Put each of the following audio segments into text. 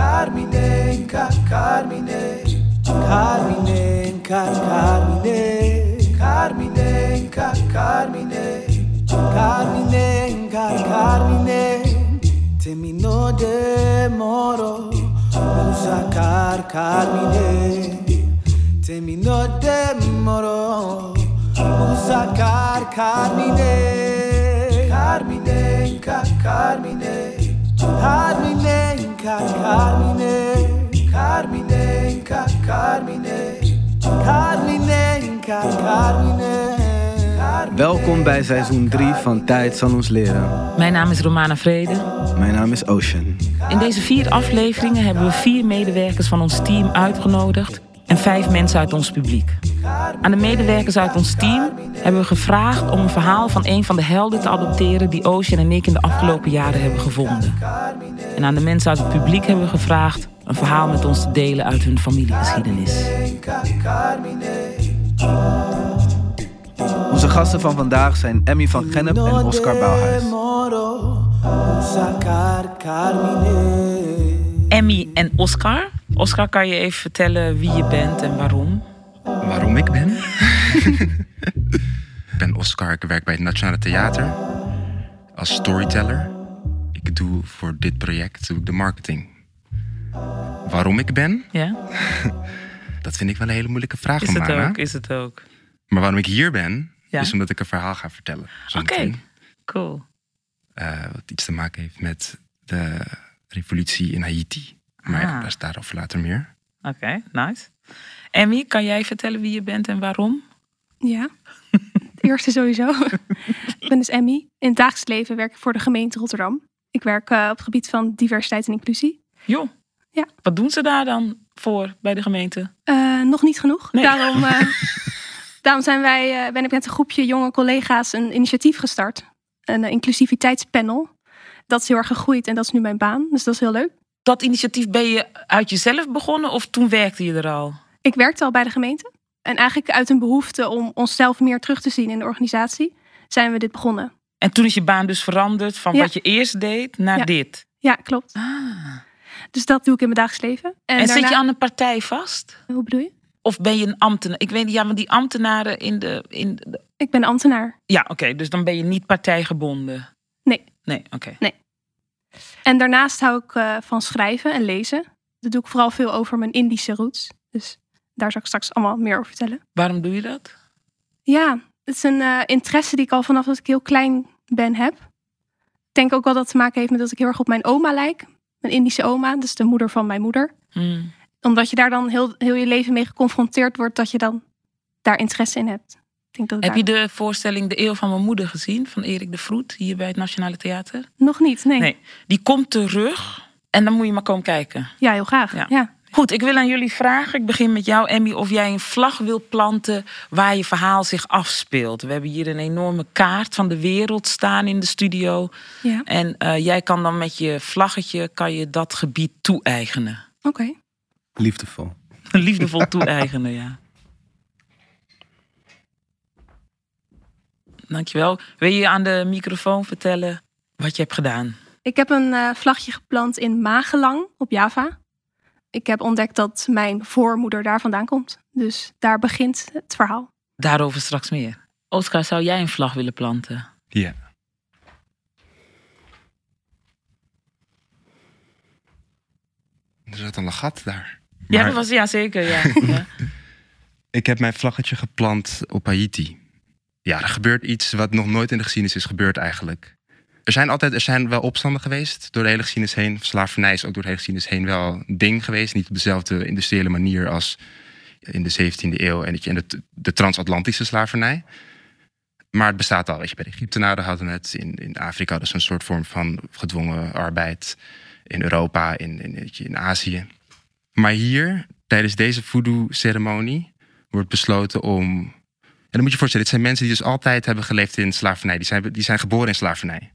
Carmine, car, Carmine, Carmine, car, Carmine, Carmine, car, Carmine, Carmine, car, Carmine, terminó de moro, usa car, Carmine, terminó de moro, usa car, Carmine, Carmine, car, Carmine. Carmine, car, Carmine, Carmine, car, Carmine, Carmine, car, Carmine. Welkom bij seizoen 3 van Tijd zal ons leren. Mijn naam is Romana Vrede. Mijn naam is Ocean. In deze vier afleveringen hebben we vier medewerkers van ons team uitgenodigd en vijf mensen uit ons publiek. Aan de medewerkers uit ons team hebben we gevraagd om een verhaal van een van de helden te adopteren die Ocean en ik in de afgelopen jaren hebben gevonden. En aan de mensen uit het publiek hebben we gevraagd een verhaal met ons te delen uit hun familiegeschiedenis. Onze gasten van vandaag zijn Emmy van Gennep en Oscar Bouwhuis. Emmy en Oscar. Oscar, kan je even vertellen wie je bent en waarom? waarom ik ben. ik ben Oscar, ik werk bij het Nationale Theater als storyteller. Ik doe voor dit project doe ik de marketing. Waarom ik ben? Ja, Dat vind ik wel een hele moeilijke vraag is het ook? Is het ook? Maar waarom ik hier ben, Ja. is omdat ik een verhaal ga vertellen. Oké, cool. Eh, wat iets te maken heeft met de revolutie in Haiti. Maar ja, Ah. daar is daarover later meer. Oké, nice. Emmy, kan jij vertellen wie je bent en waarom? Ja, het eerste sowieso. ik ben dus Emmy. In het dagelijks leven werk ik voor de gemeente Rotterdam. Ik werk eh, op het gebied van diversiteit en inclusie. Joh. Ja. Wat doen ze daar dan voor bij de gemeente? Eh, nog niet genoeg. Nee. Daarom, eh, daarom zijn wij, eh, ben ik met een groepje jonge collega's een initiatief gestart. Een inclusiviteitspanel. Dat is heel erg gegroeid en dat is nu mijn baan. Dus dat is heel leuk. Dat initiatief ben je uit jezelf begonnen of toen werkte je er al? Ik werkte al bij de gemeente. En eigenlijk uit een behoefte om onszelf meer terug te zien in de organisatie, zijn we dit begonnen. En toen is je baan dus veranderd van Ja. wat je eerst deed naar Ja. dit. Ja, klopt. Ah. Dus dat doe ik in mijn dagelijks leven. En, daarna- zit je aan een partij vast? Hoe bedoel je? Of ben je een ambtenaar? Ik weet niet, ja, maar die ambtenaren in de. In de Ik ben ambtenaar. ja, oké, dus dan ben je niet partijgebonden. Nee. Nee, oké. En daarnaast hou ik eh, van schrijven en lezen. Dat doe ik vooral veel over mijn Indische roots. Dus daar zal ik straks allemaal meer over vertellen. Waarom doe je dat? Ja, het is een eh, interesse die ik al vanaf dat ik heel klein ben heb. Ik denk ook wel dat het te maken heeft met dat ik heel erg op mijn oma lijk. Mijn Indische oma, dus de moeder van mijn moeder. Hmm. Omdat je daar dan heel, heel je leven mee geconfronteerd wordt, dat je dan daar interesse in hebt. Denk dat Heb je de voorstelling De Eeuw van mijn moeder gezien van Erik de Vroet hier bij het Nationale Theater? Nog niet, nee. Nee. Die komt terug en dan moet je maar komen kijken. Ja, heel graag. Ja. Ja. Goed, ik wil aan jullie vragen. Ik begin met jou, Emmy, of jij een vlag wil planten waar je verhaal zich afspeelt. We hebben hier een enorme kaart van de wereld staan in de studio. ja. En eh, jij kan dan met je vlaggetje kan je dat gebied toe-eigenen. Oké. Liefdevol. Liefdevol toe-eigenen, ja. Dankjewel. Wil je aan de microfoon vertellen wat je hebt gedaan? Ik heb een eh, vlagje geplant in Magelang op Java. Ik heb ontdekt dat mijn voormoeder daar vandaan komt. Dus daar begint het verhaal. Daarover straks meer. Oscar, zou jij een vlag willen planten? Ja. Er zat een gat daar. Ja, dat was ja zeker. Ja. ja. Ik heb mijn vlaggetje geplant op Haiti. Ja, er gebeurt iets wat nog nooit in de geschiedenis is gebeurd eigenlijk. Er zijn altijd er zijn wel opstanden geweest door de hele geschiedenis heen. Slavernij is ook door de hele geschiedenis heen wel een ding geweest. Niet op dezelfde industriële manier als in de 17e eeuw en de, de, transatlantische slavernij. Maar het bestaat al. Weet je, bij de Egyptenaren hadden het. In, in Afrika hadden ze een soort vorm van gedwongen arbeid. In Europa, in, in, in Azië. Maar hier, tijdens deze voodoo-ceremonie, wordt besloten om. En dan moet je je voorstellen, dit zijn mensen die dus altijd hebben geleefd in slavernij. Die zijn, die zijn geboren in slavernij.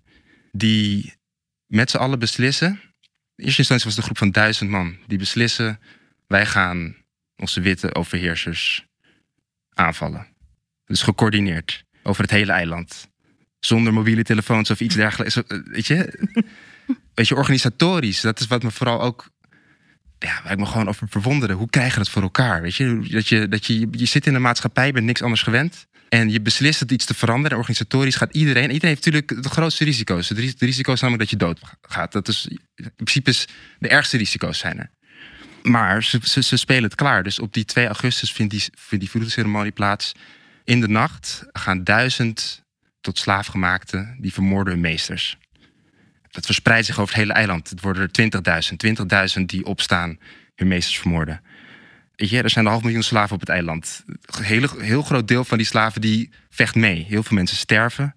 Die met z'n allen beslissen. In eerste instantie was het een groep van duizend man. Die beslissen, wij gaan onze witte overheersers aanvallen. Dus gecoördineerd over het hele eiland. Zonder mobiele telefoons of iets dergelijks. Weet je? Weet je, organisatorisch. Dat is wat me vooral ook ja, waar ik me gewoon over verwonderde. Hoe krijg je dat voor elkaar? Weet je, dat je, dat je, je zit in een maatschappij, bent niks anders gewend. En je beslist het iets te veranderen. Organisatorisch gaat iedereen. Iedereen heeft natuurlijk de grootste risico's. De risico's namelijk dat je dood gaat. Dat is in principe is de ergste risico's zijn er. Maar ze, ze, ze spelen het klaar. Dus op die 2 augustus vindt die, vindt die ceremonie plaats. In de nacht gaan duizend tot slaafgemaakte die vermoorden hun meesters. Dat verspreidt zich over het hele eiland. Het worden er 20.000. 20.000 die opstaan hun meesters vermoorden. Weet je, er zijn een half miljoen slaven op het eiland. Een heel, heel groot deel van die slaven die vecht mee. Heel veel mensen sterven.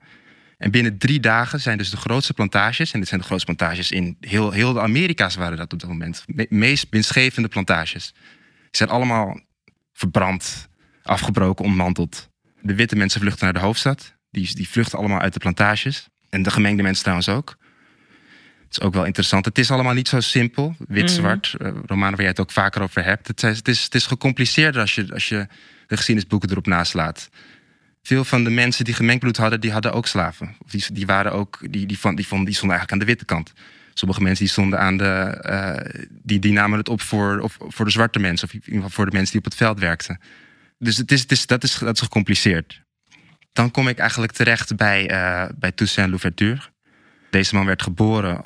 En binnen drie dagen zijn dus de grootste plantages, en dit zijn de grootste plantages in heel, heel de Amerika's waren dat op dat moment, de meest winstgevende plantages. Die zijn allemaal verbrand, afgebroken, ontmanteld. De witte mensen vluchten naar de hoofdstad. Die, die vluchten allemaal uit de plantages. En de gemengde mensen trouwens ook. Het is ook wel interessant. Het is allemaal niet zo simpel, wit-zwart. Mm. Romanen waar jij het ook vaker over hebt. Het is, het is, het is gecompliceerder als je, als je de geschiedenisboeken erop naslaat. Veel van de mensen die gemengd bloed hadden, die hadden ook slaven. Die, die, waren ook, die, die, die, die stonden eigenlijk aan de witte kant. Sommige mensen die stonden aan de. Uh, die, die namen het op voor, of, voor de zwarte mensen, of in ieder geval voor de mensen die op het veld werkten. Dus het is, het is, dat, is, dat is gecompliceerd. Dan kom ik eigenlijk terecht bij, uh, bij Toussaint Louverture. Deze man werd geboren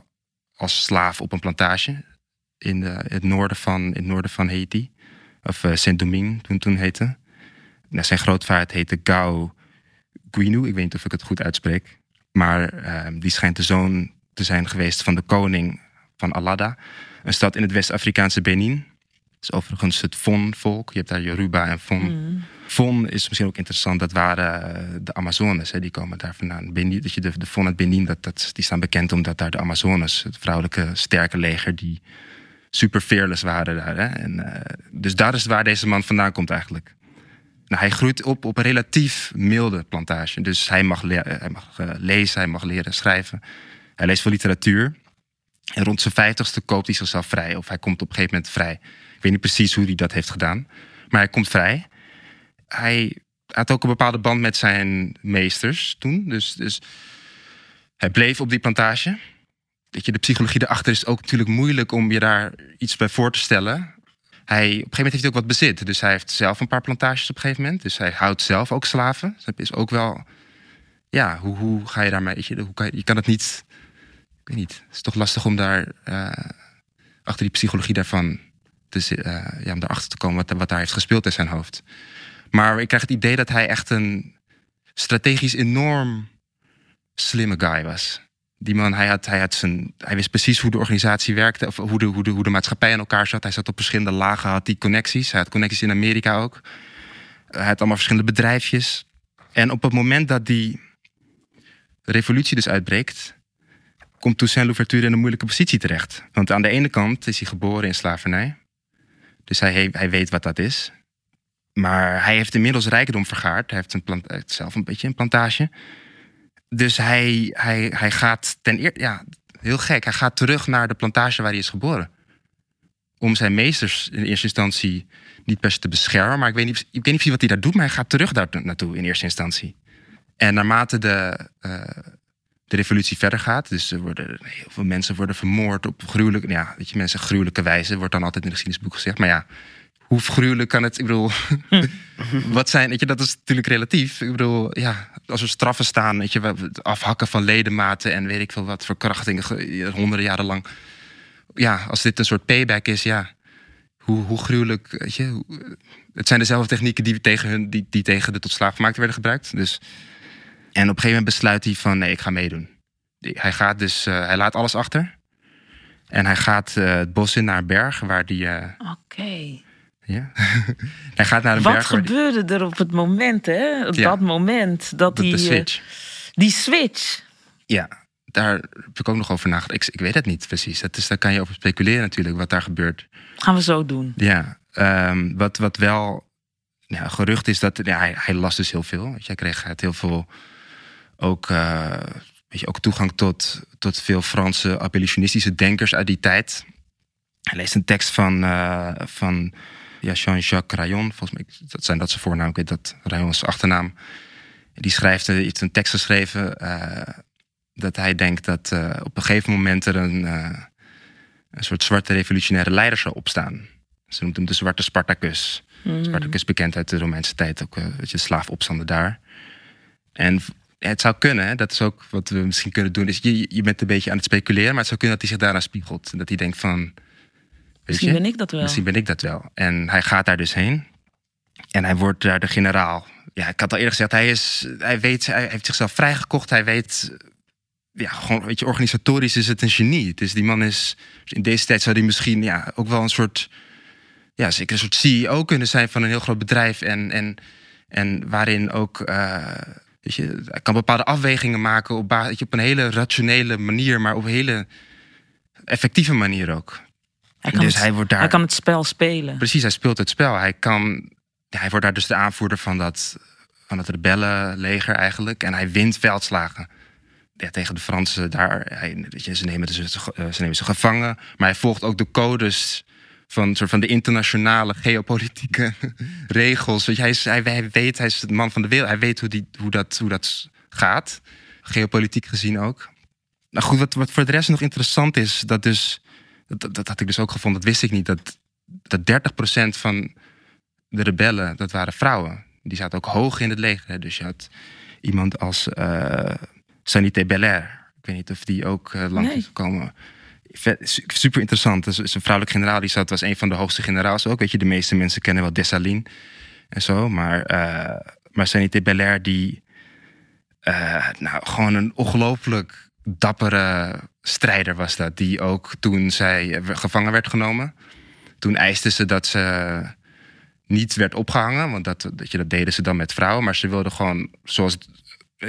als slaaf op een plantage in, de, het, noorden van, in het noorden van Haiti. Of uh, Saint-Domingue toen, toen heette. Nou, zijn grootvader heette Gao Guinu. Ik weet niet of ik het goed uitspreek. Maar uh, die schijnt de zoon te zijn geweest van de koning van Alada. Een stad in het West-Afrikaanse Benin. Dat is overigens het Fon-volk. Je hebt daar Yoruba en Fon. Mm. Fon is misschien ook interessant. Dat waren eh, de Amazones. Hè, die komen daar vandaan. Benin, dat je de, de Fon uit Benin, dat, dat, die staan bekend omdat daar de Amazones, het vrouwelijke sterke leger, die super fearless waren daar. Hè. En, uh, dus daar is waar deze man vandaan komt eigenlijk. Nou, hij groeit op op een relatief milde plantage. Dus hij mag, hij mag lezen, hij mag leren schrijven. Hij leest veel literatuur. En rond zijn vijftigste koopt hij zichzelf vrij. Of hij komt op een gegeven moment vrij. Ik weet niet precies hoe hij dat heeft gedaan. Maar hij komt vrij hij had ook een bepaalde band met zijn meesters toen. Dus, dus hij bleef op die plantage. Weet je, de psychologie erachter is ook natuurlijk moeilijk om je daar iets bij voor te stellen. Hij, op een gegeven moment heeft hij ook wat bezit. Dus hij heeft zelf een paar plantages op een gegeven moment. Dus hij houdt zelf ook slaven. Dat is ook wel. Ja, hoe, hoe ga je daarmee? Je, hoe kan je, kan het niet. Ik weet niet. Het is toch lastig om daar. Uh, achter die psychologie daarvan. Te, uh, ja, om erachter te komen wat, wat daar heeft gespeeld in zijn hoofd. Maar ik krijg het idee dat hij echt een strategisch enorm slimme guy was. Die man, hij, had, hij, had zijn, hij wist precies hoe de organisatie werkte, of hoe de, hoe, de, hoe de maatschappij in elkaar zat. Hij zat op verschillende lagen, had die connecties. Hij had connecties in Amerika ook. Hij had allemaal verschillende bedrijfjes. En op het moment dat die revolutie dus uitbreekt, komt Toussaint Louverture in een moeilijke positie terecht. Want aan de ene kant is hij geboren in slavernij. Dus hij, hij weet wat dat is. Maar hij heeft inmiddels rijkdom vergaard. Hij heeft, een plant, zelf een beetje een plantage. Dus hij, hij, hij gaat ten eerste, ja, heel gek. Hij gaat terug naar de plantage waar hij is geboren. Om zijn meesters in eerste instantie niet per se te beschermen. Maar ik weet niet, ik weet niet precies wat hij daar doet. Maar hij gaat terug daar naartoe in eerste instantie. En naarmate de, uh, de revolutie verder gaat. Dus er worden, heel veel mensen worden vermoord op gruwelijke, ja, weet je, mensen gruwelijke wijze. Wordt dan altijd in de geschiedenisboek gezegd. Maar ja, hoe gruwelijk kan het? Ik bedoel, wat zijn, weet je, dat is natuurlijk relatief. Ik bedoel, ja, als er straffen staan, weet je, afhakken van ledematen en weet ik veel wat, verkrachtingen honderden jaren lang. Ja, als dit een soort payback is, ja, hoe, hoe gruwelijk, weet je, het zijn dezelfde technieken die tegen, hun, die, die tegen de tot slaafgemaakte werden gebruikt. Dus, en op een gegeven moment besluit hij van, nee, ik ga meedoen. Hij gaat dus, uh, hij laat alles achter. En hij gaat uh, het bos in naar een berg waar die. Uh, Oké. Ja. Hij gaat naar een Wat berg. gebeurde er op het moment, hè? Op Ja. dat moment dat De, die, de eh, switch. die switch. Ja, daar heb ik ook nog over nagedacht. Ik, ik weet het niet precies. Dat is, daar kan je over speculeren natuurlijk, wat daar gebeurt. Gaan we zo doen. Ja, ehm, wat, wat wel ja, gerucht is dat ja, hij, hij las dus heel veel. Weet je, hij kreeg uit heel veel ook, eh, weet je, ook toegang tot, tot veel Franse abolitionistische denkers uit die tijd. Hij leest een tekst van, eh, van ja, Jean-Jacques Rayon. Volgens mij, dat zijn dat zijn voornaam. Ik weet dat Rayon is zijn achternaam. Die schrijft eh, iets een tekst geschreven. eh, dat hij denkt dat eh, op een gegeven moment er een, een soort zwarte revolutionaire leider zou opstaan. Ze noemt hem de zwarte Spartacus. Mhm. Spartacus bekend uit de Romeinse tijd, ook weet je, slaafopstanden daar. En het zou kunnen, hè, dat is ook wat we misschien kunnen doen, is je, je bent een beetje aan het speculeren, maar het zou kunnen dat hij zich daaraan spiegelt. En dat hij denkt van, Misschien ben ik dat wel. Misschien ben ik dat wel. En hij gaat daar dus heen. En hij wordt daar de generaal. Ja, ik had al eerder gezegd, hij, is, hij, weet, hij heeft zichzelf vrijgekocht. Hij weet, ja, gewoon, weet je, organisatorisch is het een genie. Dus die man is, in deze tijd zou hij misschien ja, ook wel een soort, ja, zeker een soort CEO kunnen zijn van een heel groot bedrijf. En, en, en waarin ook, uh, weet je, hij kan bepaalde afwegingen maken op, je, op een hele rationele manier, maar op een hele effectieve manier ook. Hij kan, dus het, hij, wordt daar, hij kan het spel spelen. Precies, hij speelt het spel. Hij, kan, hij wordt daar dus de aanvoerder van, dat, van het rebellenleger eigenlijk. En hij wint veldslagen ja, tegen de Fransen daar. Hij, weet je, ze, nemen ze, ze nemen ze gevangen. Maar hij volgt ook de codes van, soort van de internationale geopolitieke regels. Weet je, hij, is, hij, hij, weet, hij is het man van de wereld. Hij weet hoe, die, hoe, dat, hoe dat gaat. Geopolitiek gezien ook. Nou goed, wat, wat voor de rest nog interessant is, dat dus dat, dat, had ik dus ook gevonden, dat wist ik niet. Dat, dat 30% van de rebellen, dat waren vrouwen. Die zaten ook hoog in het leger. Dus je had iemand als uh, Sanité Belair. Ik weet niet of die ook uh, lang Nee. is gekomen. Super interessant. Dat is een vrouwelijke generaal. Die zat, was een van de hoogste generaals ook. Weet je, de meeste mensen kennen wel Dessalines en zo. Maar, uh, maar Sanité Belair, die uh, nou, gewoon een ongelooflijk dappere strijder was dat. Die ook toen zij gevangen werd genomen. Toen eiste ze dat ze niet werd opgehangen. Want dat, dat, dat deden ze dan met vrouwen. Maar ze wilde gewoon, zoals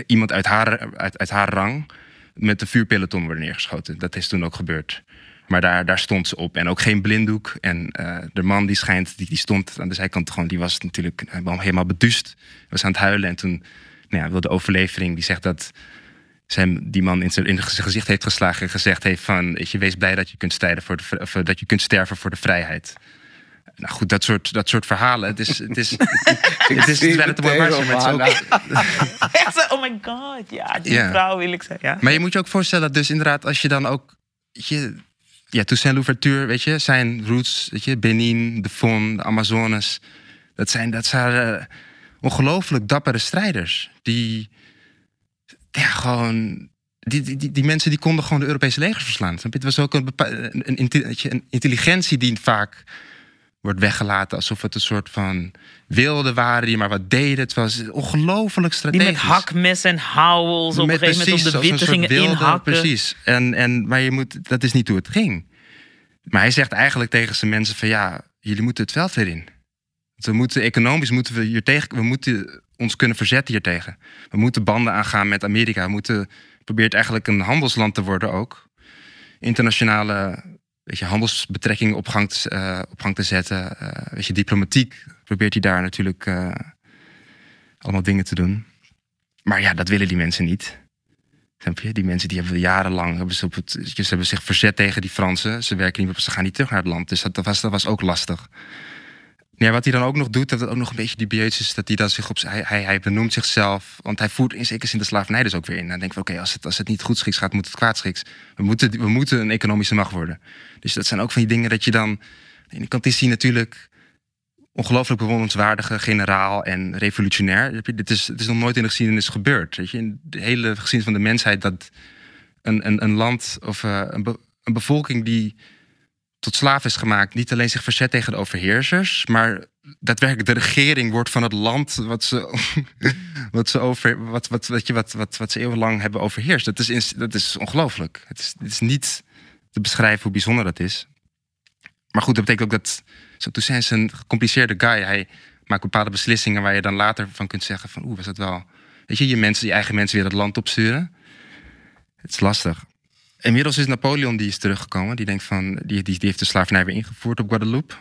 iemand uit haar, uit, uit haar rang... met de vuurpeloton worden neergeschoten. Dat is toen ook gebeurd. Maar daar, daar stond ze op. En ook geen blinddoek. En uh, de man die schijnt, die, die stond aan de zijkant gewoon... die was natuurlijk helemaal beduust. Was aan het huilen. En toen nou ja, wilde de overlevering, die zegt dat zijn die man in zijn, in zijn gezicht heeft geslagen en gezegd heeft van, weet je, wees blij dat je kunt strijden voor de, of, dat je kunt sterven voor de vrijheid. Nou goed, dat soort, dat soort verhalen. Het is, het is, het is, het is te mooi maar het oh my god, ja, die Ja. vrouw wil ik zeggen. Ja. Maar je moet je ook voorstellen, dus inderdaad, als je dan ook, je, ja, Toussaint Louverture, weet je, zijn roots, weet je, Benin, de Fon, de Amazones, dat zijn, dat zijn uh, ongelooflijk dappere strijders die ja, gewoon. Die, die, die mensen die konden gewoon de Europese legers verslaan. Het was ook een, een, een, intelligentie die vaak wordt weggelaten alsof het een soort van wilde waren die maar wat deden. Het was ongelooflijk strategisch. Die met hakmes en houwels op Met een gegeven moment op de witte gingen wilde- inhakken. Precies. En, en, maar je moet, dat is niet hoe het ging. Maar hij zegt eigenlijk tegen zijn mensen van ja, jullie moeten het veld weer in. We moeten economisch moeten we hier tegen, we moeten ons kunnen verzetten hiertegen. We moeten banden aangaan met Amerika. We moeten probeert eigenlijk een handelsland te worden ook. Internationale weet je, handelsbetrekkingen op gang te, gang te zetten. Uh, weet je, diplomatiek probeert hij daar natuurlijk uh, allemaal dingen te doen. Maar ja, dat willen die mensen niet. Die mensen die hebben jarenlang hebben ze, op het, ze hebben zich verzet tegen die Fransen. Ze werken niet meer, ze gaan niet terug naar het land. Dus dat, was, dat was ook lastig. Ja, wat hij dan ook nog doet, dat het ook nog een beetje dubieus is, dat hij dan zich op hij, hij, benoemt zichzelf, want hij voert in zekere zin de slavernij dus ook weer in. Dan denken we, oké, als, het, als het niet goed schiks gaat, moet het kwaadschiks. We moeten, we moeten een economische macht worden. Dus dat zijn ook van die dingen dat je dan. Aan de ene kant is hij natuurlijk ongelooflijk bewonderenswaardige generaal en revolutionair. Dit is, het is nog nooit in de geschiedenis gebeurd. Weet je? In de hele geschiedenis van de mensheid dat een, een, een land of be, een bevolking die tot slaaf is gemaakt, niet alleen zich verzet tegen de overheersers, maar daadwerkelijk de regering wordt van het land wat ze, wat ze, over, wat, wat, wat, wat, wat, wat ze eeuwenlang hebben overheerst. Dat is, dat is ongelooflijk. Het is, het is niet te beschrijven hoe bijzonder dat is. Maar goed, dat betekent ook dat zo Toussaint is een gecompliceerde guy. Hij maakt bepaalde beslissingen waar je dan later van kunt zeggen van oeh, was dat wel... Weet je, je, mensen, je eigen mensen weer het land opsturen. Het is lastig. Inmiddels is Napoleon die is teruggekomen. Die, denkt van, die, die, die heeft de slavernij weer ingevoerd op Guadeloupe.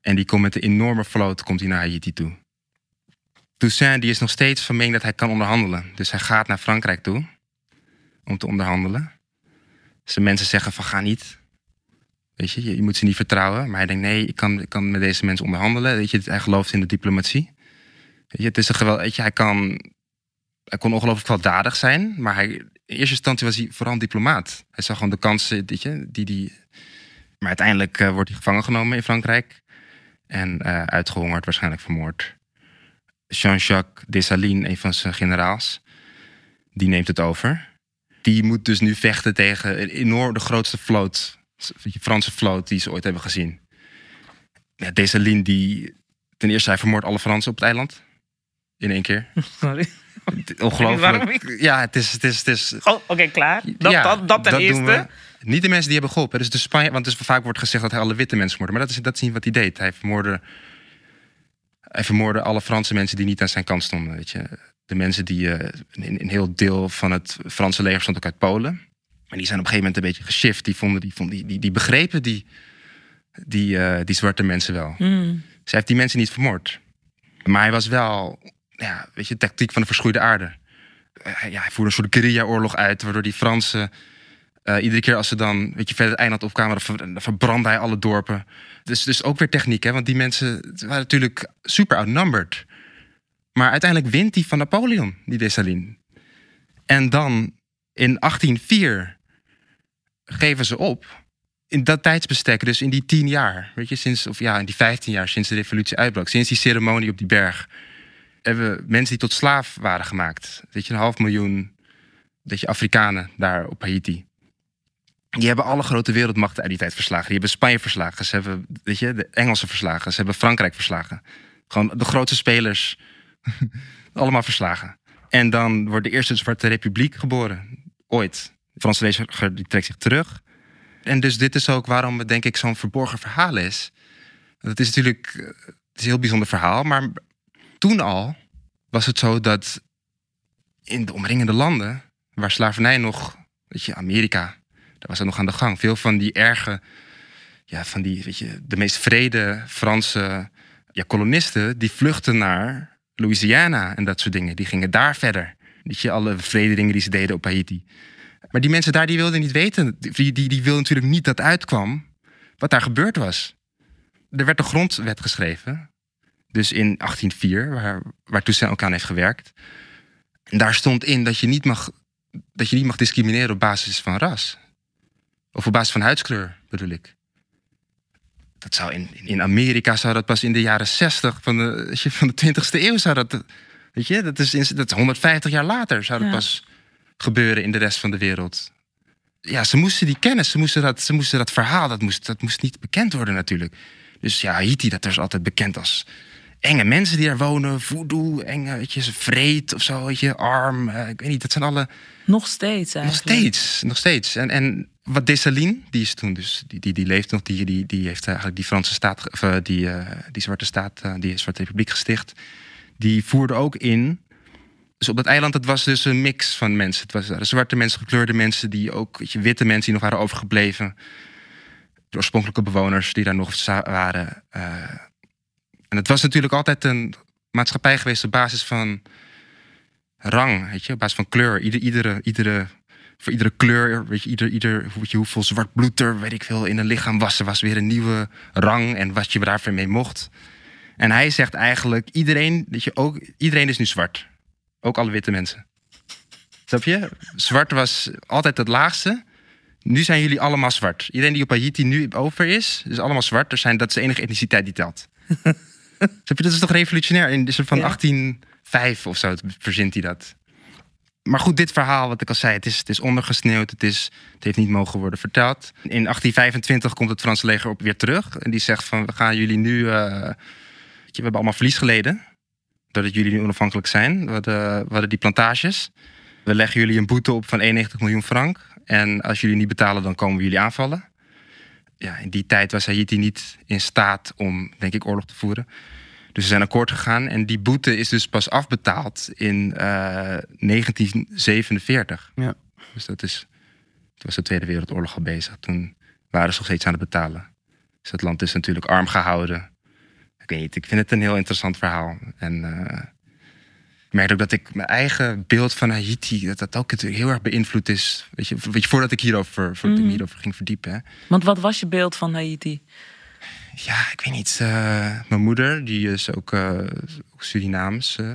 En die komt met een enorme vloot komt hij naar Haiti toe. Toussaint die is nog steeds van mening dat hij kan onderhandelen. Dus hij gaat naar Frankrijk toe om te onderhandelen. Zijn mensen zeggen van ga niet. Weet je, je, moet ze niet vertrouwen. Maar hij denkt nee, ik kan, ik kan met deze mensen onderhandelen. Weet je, hij gelooft in de diplomatie. Weet je, het is een geweld, weet je, hij kan, hij kon ongelooflijk weldadig zijn. Maar hij, in eerste instantie was hij vooral een diplomaat. Hij zag gewoon de kansen je, die, die, Maar uiteindelijk eh, wordt hij gevangen genomen in Frankrijk. En eh, uitgehongerd, waarschijnlijk vermoord. Jean-Jacques Dessalines, een van zijn generaals, die neemt het over. Die moet dus nu vechten tegen een enorm, de grootste vloot, de Franse vloot die ze ooit hebben gezien. Ja, Dessalines, die, ten eerste, hij vermoordt alle Fransen op het eiland. In één keer. Sorry. Ongelooflijk. Ja, het is, het is, het is Oh, oké, klaar. Dat, ja, dat, dat ten eerste. we. Niet de mensen die hebben geholpen. Dus de Spanje, want dus vaak wordt gezegd dat hij alle witte mensen vermoordde. Maar dat is, dat is niet wat hij deed. Hij vermoordde, hij vermoordde alle Franse mensen die niet aan zijn kant stonden. Weet je. De mensen die. eh, een, een heel deel van het Franse leger stond ook uit Polen. Maar die zijn op een gegeven moment een beetje geshift. Die, vonden, die, vonden, die, die, die begrepen die, die, eh, die zwarte mensen wel. Hmm. Zij heeft die mensen niet vermoord. Maar hij was wel, ja, weet je, tactiek van de verschroeide aarde. Eh, ja, hij voerde een soort guerrilla-oorlog uit, waardoor die Fransen... eh, iedere keer als ze dan, weet je, verder het eiland opkwamen... dan ver- dan verbrandde hij alle dorpen. Dus, dus ook weer techniek, hè. Want die mensen waren natuurlijk super outnumbered. Maar uiteindelijk wint hij van Napoleon, die Dessalines. En dan in 1804 geven ze op in dat tijdsbestek, dus in die tien jaar, weet je, sinds, of ja, in die vijftien jaar sinds de revolutie uitbrak, sinds die ceremonie op die berg, hebben mensen die tot slaaf waren gemaakt. Weet je, een half miljoen, weet je, Afrikanen daar op Haiti. Die hebben alle grote wereldmachten uit die tijd verslagen. Die hebben Spanje verslagen. Ze hebben, weet je, de Engelsen verslagen. Ze hebben Frankrijk verslagen. Gewoon de grootste spelers. allemaal verslagen. En dan wordt de eerste Zwarte Republiek geboren. Ooit. De Franse leger die trekt zich terug. En dus dit is ook waarom het denk ik zo'n verborgen verhaal is. Het is natuurlijk eh, het is een heel bijzonder verhaal, maar toen al was het zo dat in de omringende landen, waar slavernij nog, weet je, Amerika, daar was het nog aan de gang. Veel van die erge, ja, van die, weet je, de meest vrede Franse ja, kolonisten, die vluchten naar Louisiana en dat soort dingen. Die gingen daar verder. Weet je, alle vrederingen die ze deden op Haiti. Maar die mensen daar die wilden niet weten. Die, die, die wilden natuurlijk niet dat uitkwam wat daar gebeurd was. Er werd een grondwet geschreven. Dus in 1804, waar, waar Toussaint ook aan heeft gewerkt. En daar stond in dat je niet mag, dat je niet mag discrimineren op basis van ras. Of op basis van huidskleur, bedoel ik. Dat zou in, in Amerika zou dat pas in de jaren 60 van de, van de 20ste eeuw zou dat. Weet je, dat is, in- dat is 150 jaar later zou dat Ja. pas gebeuren in de rest van de wereld. Ja, ze moesten die kennis, ze moesten dat, ze moesten dat verhaal, dat moest, dat moest niet bekend worden natuurlijk. Dus ja, Haiti, dat is altijd bekend als enge mensen die daar wonen, voodoo, enge, weet je, vreed of zo, weet je, arm, eh, ik weet niet, dat zijn alle, Nog steeds nog eigenlijk. steeds, nog steeds. En, en wat Dessalines, die is toen dus, die, die, die leeft nog, die, die, die heeft eigenlijk die Franse staat, of eh, die, eh, die Zwarte Staat, eh, die Zwarte Republiek gesticht. Die voerde ook in. Dus op dat eiland, het was dus een mix van mensen. Het was er zwarte mensen, gekleurde mensen, die ook, weet je, witte mensen die nog waren overgebleven. De oorspronkelijke bewoners die daar nog waren. eh. En het was natuurlijk altijd een maatschappij geweest op basis van rang, weet je, op basis van kleur. Ieder, iedere, iedere, voor iedere kleur, weet je, ieder, ieder, weet hoeveel zwart bloed er, weet ik veel, in een lichaam was. Er was weer een nieuwe rang en wat je daarvoor mee mocht. En hij zegt eigenlijk, iedereen, dat je ook, iedereen is nu zwart. Ook alle witte mensen. Snap je? Zwart was altijd het laagste. Nu zijn jullie allemaal zwart. Iedereen die op Haiti nu over is, is allemaal zwart. Er zijn, dat is de enige etniciteit die telt. Snap je? Dat is toch revolutionair? In de soort van Ja. 1805 of zo verzint hij dat. Maar goed, dit verhaal, wat ik al zei, het is, het is ondergesneeuwd. Het, is, het heeft niet mogen worden verteld. In 1825 komt het Franse leger op weer terug. En die zegt van, we gaan jullie nu... eh, we hebben allemaal verlies geleden. Doordat jullie nu onafhankelijk zijn. We hadden, we hadden die plantages. We leggen jullie een boete op van 91 miljoen frank. En als jullie niet betalen, dan komen we jullie aanvallen. Ja, in die tijd was Haiti niet in staat om, denk ik, oorlog te voeren. Dus ze zijn akkoord gegaan. En die boete is dus pas afbetaald in eh, 1947. Ja. Dus dat is, toen was de Tweede Wereldoorlog al bezig. Toen waren ze nog steeds aan het betalen. Dus het land is natuurlijk arm gehouden. Ik weet niet, ik vind het een heel interessant verhaal. En eh, ik merk ook dat ik mijn eigen beeld van Haiti, dat dat ook natuurlijk heel erg beïnvloed is. Weet je, weet je voordat ik hierover, voordat ik me hierover ging verdiepen. Hè. Want wat was je beeld van Haiti? Ja, ik weet niet. eh, mijn moeder, die is ook, ook Surinaams. eh,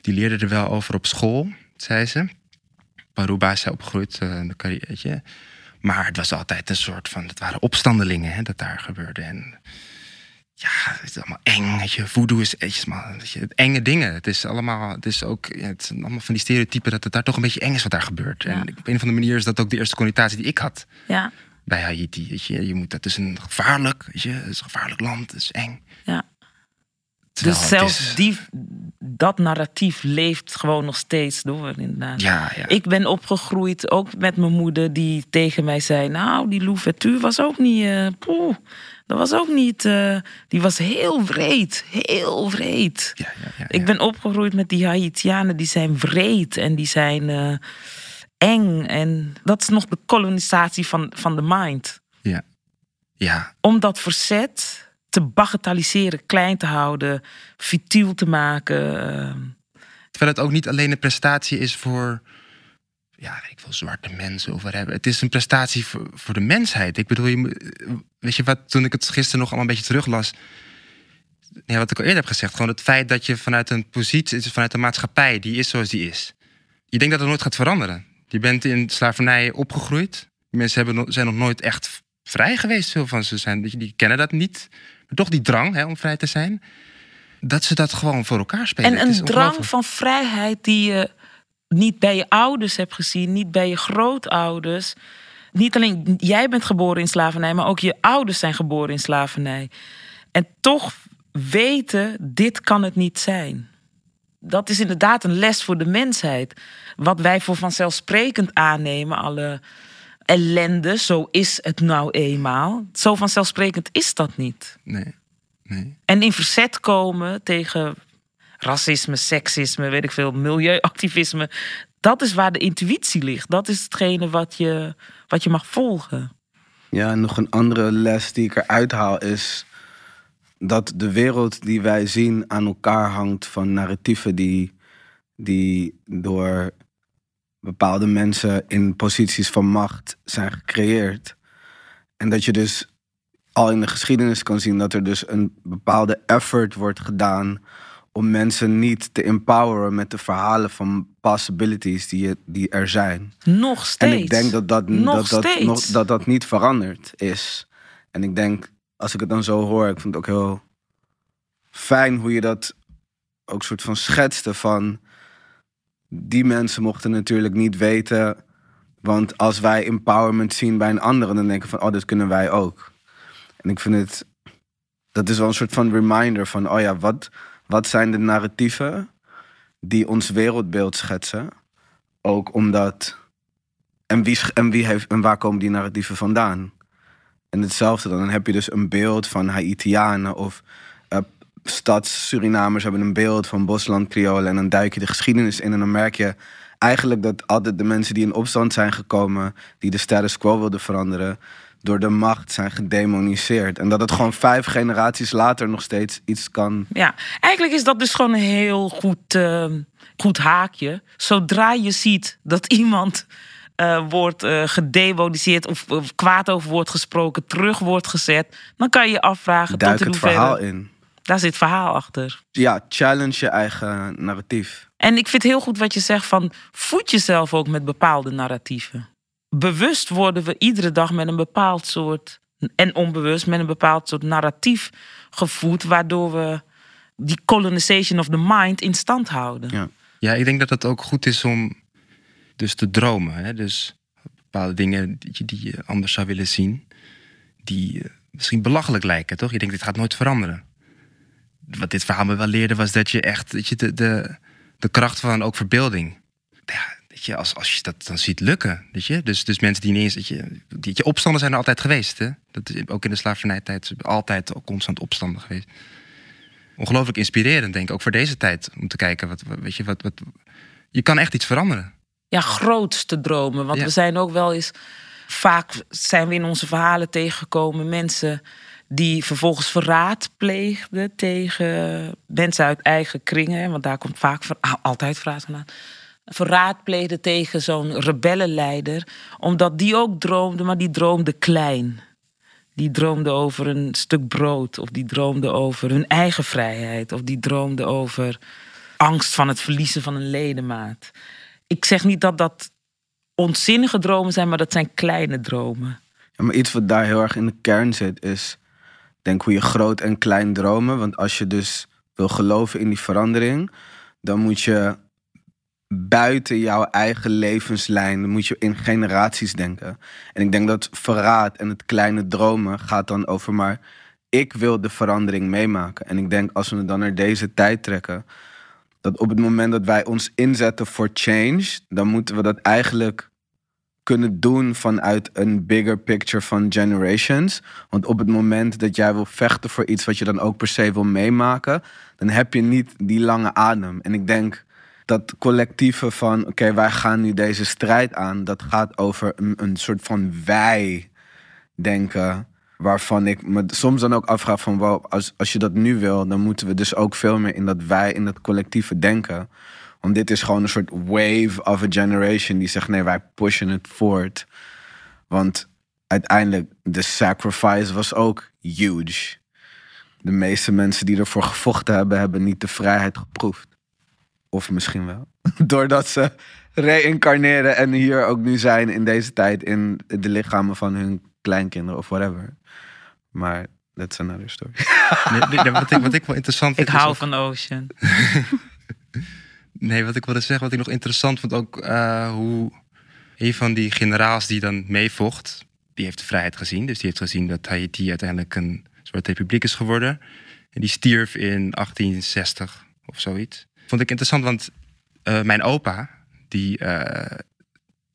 die leerde er wel over op school, zei ze. Paruba is zij opgegroeid, in de je. Maar het was altijd een soort van, het waren opstandelingen hè, dat daar gebeurde. En ja, het is allemaal eng. Weet je, voodoo is weet je, maar, weet je, enge dingen. Het is allemaal, het is ook, ja, het zijn allemaal van die stereotypen dat het daar toch een beetje eng is wat daar gebeurt. Ja. En op een of andere manier is dat ook de eerste connotatie die ik had Ja, bij Haiti. Weet je, je moet, dat is een gevaarlijk, weet je, het is een gevaarlijk land, het is eng. ja. Terwijl Dus zelfs is- die, dat narratief leeft gewoon nog steeds door, inderdaad. Ja, ja. Ik ben opgegroeid ook met mijn moeder die tegen mij zei... nou, die Louverture was ook niet... poeh, dat was ook niet... eh, die was heel wreed, heel wreed. ja, ja, ja, Ik ben opgegroeid met die Haitianen, die zijn wreed en die zijn eh, eng. En dat is nog de kolonisatie van, van de mind. Ja. ja, Om dat verzet te bagatelliseren, klein te houden, futiel te maken. eh, Terwijl het ook niet alleen een prestatie is voor, ja, ik veel, zwarte mensen of whatever. Het is een prestatie voor, de mensheid. Ik bedoel, je, moet- weet je wat, toen ik het gisteren nog allemaal een beetje teruglas. Ja, wat ik al eerder heb gezegd, gewoon het feit dat je vanuit een positie, vanuit een maatschappij, die is zoals die is. Je denkt dat het nooit gaat veranderen. Je bent in slavernij opgegroeid. Mensen hebben, zijn nog nooit echt vrij geweest. Veel van ze zijn, die kennen dat niet. Maar toch die drang hè, om vrij te zijn. Dat ze dat gewoon voor elkaar spelen. En een drang van vrijheid die je niet bij je ouders hebt gezien, niet bij je grootouders. Niet alleen jij bent geboren in slavernij, maar ook je ouders zijn geboren in slavernij. En toch weten, dit kan het niet zijn. Dat is inderdaad een les voor de mensheid. Wat wij voor vanzelfsprekend aannemen, alle ellende, zo is het nou eenmaal. Zo vanzelfsprekend is dat niet. Nee, nee. En in verzet komen tegen racisme, seksisme, weet ik veel, milieuactivisme. Dat is waar de intuïtie ligt. Dat is hetgene wat je, wat je mag volgen. Ja, en nog een andere les die ik eruit haal is dat de wereld die wij zien aan elkaar hangt van narratieven die, die door bepaalde mensen in posities van macht zijn gecreëerd. En dat je dus al in de geschiedenis kan zien dat er dus een bepaalde effort wordt gedaan om mensen niet te empoweren met de verhalen van possibilities die, je- die er zijn. Nog steeds. En ik denk dat dat, Nog dat, dat, nog, dat dat niet veranderd is. En ik denk, als ik het dan zo hoor, ik vind het ook heel fijn hoe je dat ook soort van schetste van... Die mensen mochten natuurlijk niet weten... Want als wij empowerment zien bij een ander... dan denken van, oh, dit kunnen wij ook. En ik vind het... Dat is wel een soort van reminder van... oh ja, wat, wat zijn de narratieven die ons wereldbeeld schetsen? Ook omdat... En, wie, en, wie heeft, en waar komen die narratieven vandaan? En hetzelfde dan. Dan heb je dus een beeld van Haitianen of stads-Surinamers hebben een beeld van Bosland Creolen. En dan duik je de geschiedenis in en dan merk je eigenlijk dat altijd de mensen die in opstand zijn gekomen, die de status quo wilden veranderen, door de macht zijn gedemoniseerd. En dat het gewoon vijf generaties later nog steeds iets kan. Ja, eigenlijk is dat dus gewoon een heel goed, eh, goed haakje. Zodra je ziet dat iemand eh, wordt eh gedemoniseerd of, of kwaad over wordt gesproken, terug wordt gezet, dan kan je je afvragen Duik tot het verhaal in. Daar zit verhaal achter. Ja, challenge je eigen narratief. En ik vind heel goed wat je zegt van voed jezelf ook met bepaalde narratieven. Bewust worden we iedere dag met een bepaald soort, en onbewust met een bepaald soort narratief gevoed, waardoor we die colonization of the mind in stand houden. Ja. Ja, ik denk dat het ook goed is om dus te dromen. Hè? Dus bepaalde dingen die je, die je anders zou willen zien, die eh, misschien belachelijk lijken, toch? Je denkt, dit gaat nooit veranderen. Wat dit verhaal me wel leerde, was dat je echt dat je de, de, de kracht van ook verbeelding. Ja, dat je, als, als je dat dan ziet lukken. Weet je? Dus, dus mensen die niet eens. Dat je, die, je opstanden zijn er altijd geweest. Hè? Dat is ook in de slavernijtijd. Altijd constant opstanden geweest. Ongelooflijk inspirerend, denk ik, ook voor deze tijd. Om te kijken, wat, weet je, wat, wat, je kan echt iets veranderen. ja, groots te dromen. Want Ja. we zijn ook wel eens. Vaak zijn we in onze verhalen tegengekomen mensen die vervolgens verraad pleegden tegen mensen uit eigen kringen. Want daar komt vaak ah, altijd verraad vandaan. Verraad pleegden tegen zo'n rebellenleider. Omdat die ook droomde, maar die droomde klein. Die droomde over een stuk brood. Of die droomde over hun eigen vrijheid. Of die droomde over angst van het verliezen van een ledemaat. Ik zeg niet dat dat onzinnige dromen zijn, maar dat zijn kleine dromen. Ja, maar iets wat daar heel erg in de kern zit is, denk hoe je groot en klein dromen. Want als je dus wil geloven in die verandering, dan moet je buiten jouw eigen levenslijn, dan moet je in generaties denken. En ik denk dat verraad en het kleine dromen gaat dan over maar ik wil de verandering meemaken. En ik denk als we het dan naar deze tijd trekken, dat op het moment dat wij ons inzetten voor change, dan moeten we dat eigenlijk kunnen doen vanuit een bigger picture van generations. Want op het moment dat jij wil vechten voor iets wat je dan ook per se wil meemaken, dan heb je niet die lange adem. En ik denk dat collectieve van, oké, wij gaan nu deze strijd aan, dat gaat over een, soort van wij denken. Waarvan ik me soms dan ook afvraag van, wow, als, als je dat nu wil, dan moeten we dus ook veel meer in dat wij, in dat collectieve denken. Want dit is gewoon een soort wave of a generation die zegt, nee, wij pushen het voort. Want uiteindelijk, de sacrifice was ook huge. De meeste mensen die ervoor gevochten hebben, hebben niet de vrijheid geproefd. Of misschien wel. Doordat ze reïncarneren en hier ook nu zijn in deze tijd in de lichamen van hun kleinkinderen of whatever. Maar that's another story. Nee, wat, ik, wat ik wel interessant Ik vind. is hou ook- van Ocean. Nee, wat ik wilde zeggen, wat ik nog interessant vond, ook eh, hoe een van die generaals die dan meevocht, die heeft de vrijheid gezien. Dus die heeft gezien dat Haiti uiteindelijk een soort republiek is geworden. En die stierf in 1860 of zoiets. Vond ik interessant, want eh, mijn opa, die. eh,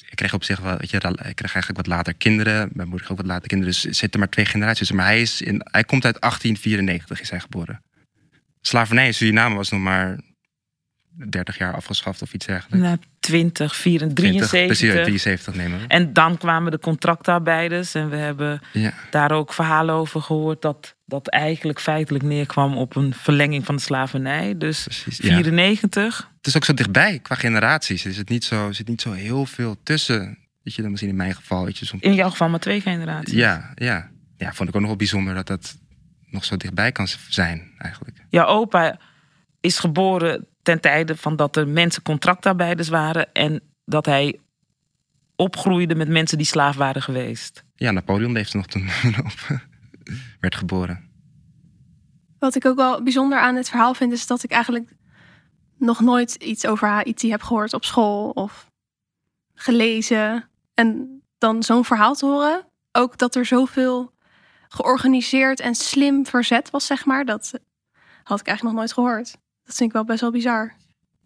ik kreeg op zich wel, weet je, ik kreeg eigenlijk wat later kinderen. Mijn moeder kreeg ook wat later kinderen. Dus er zitten maar twee generaties tussen. Maar hij, is in, hij komt uit 1894, is hij geboren. Slavernij in Suriname was nog maar 30 jaar afgeschaft of iets dergelijks. Na 20, 24, 20, precies, 73. 73 nemen we. En dan kwamen de contractarbeiders. En we hebben Ja. daar ook verhalen over gehoord dat dat eigenlijk feitelijk neerkwam op een verlenging van de slavernij. Dus Precies, ja. 94. Het is ook zo dichtbij qua generaties. Er zit niet zo, er zit niet zo heel veel tussen. Weet je, dan misschien in mijn geval. Weet je, soms, In jouw geval maar twee generaties. ja, ja. ja, vond ik ook nog wel bijzonder dat dat nog zo dichtbij kan zijn eigenlijk. Jouw opa is geboren ten tijde van dat er mensen contractarbeiders waren. En dat hij opgroeide met mensen die slaaf waren geweest. Ja, Napoleon leefde nog toen op. werd geboren. Wat ik ook wel bijzonder aan het verhaal vind, is dat ik eigenlijk nog nooit iets over Haiti heb gehoord op school of gelezen. En dan zo'n verhaal te horen, ook dat er zoveel georganiseerd en slim verzet was, zeg maar, dat had ik eigenlijk nog nooit gehoord. Dat vind ik wel best wel bizar.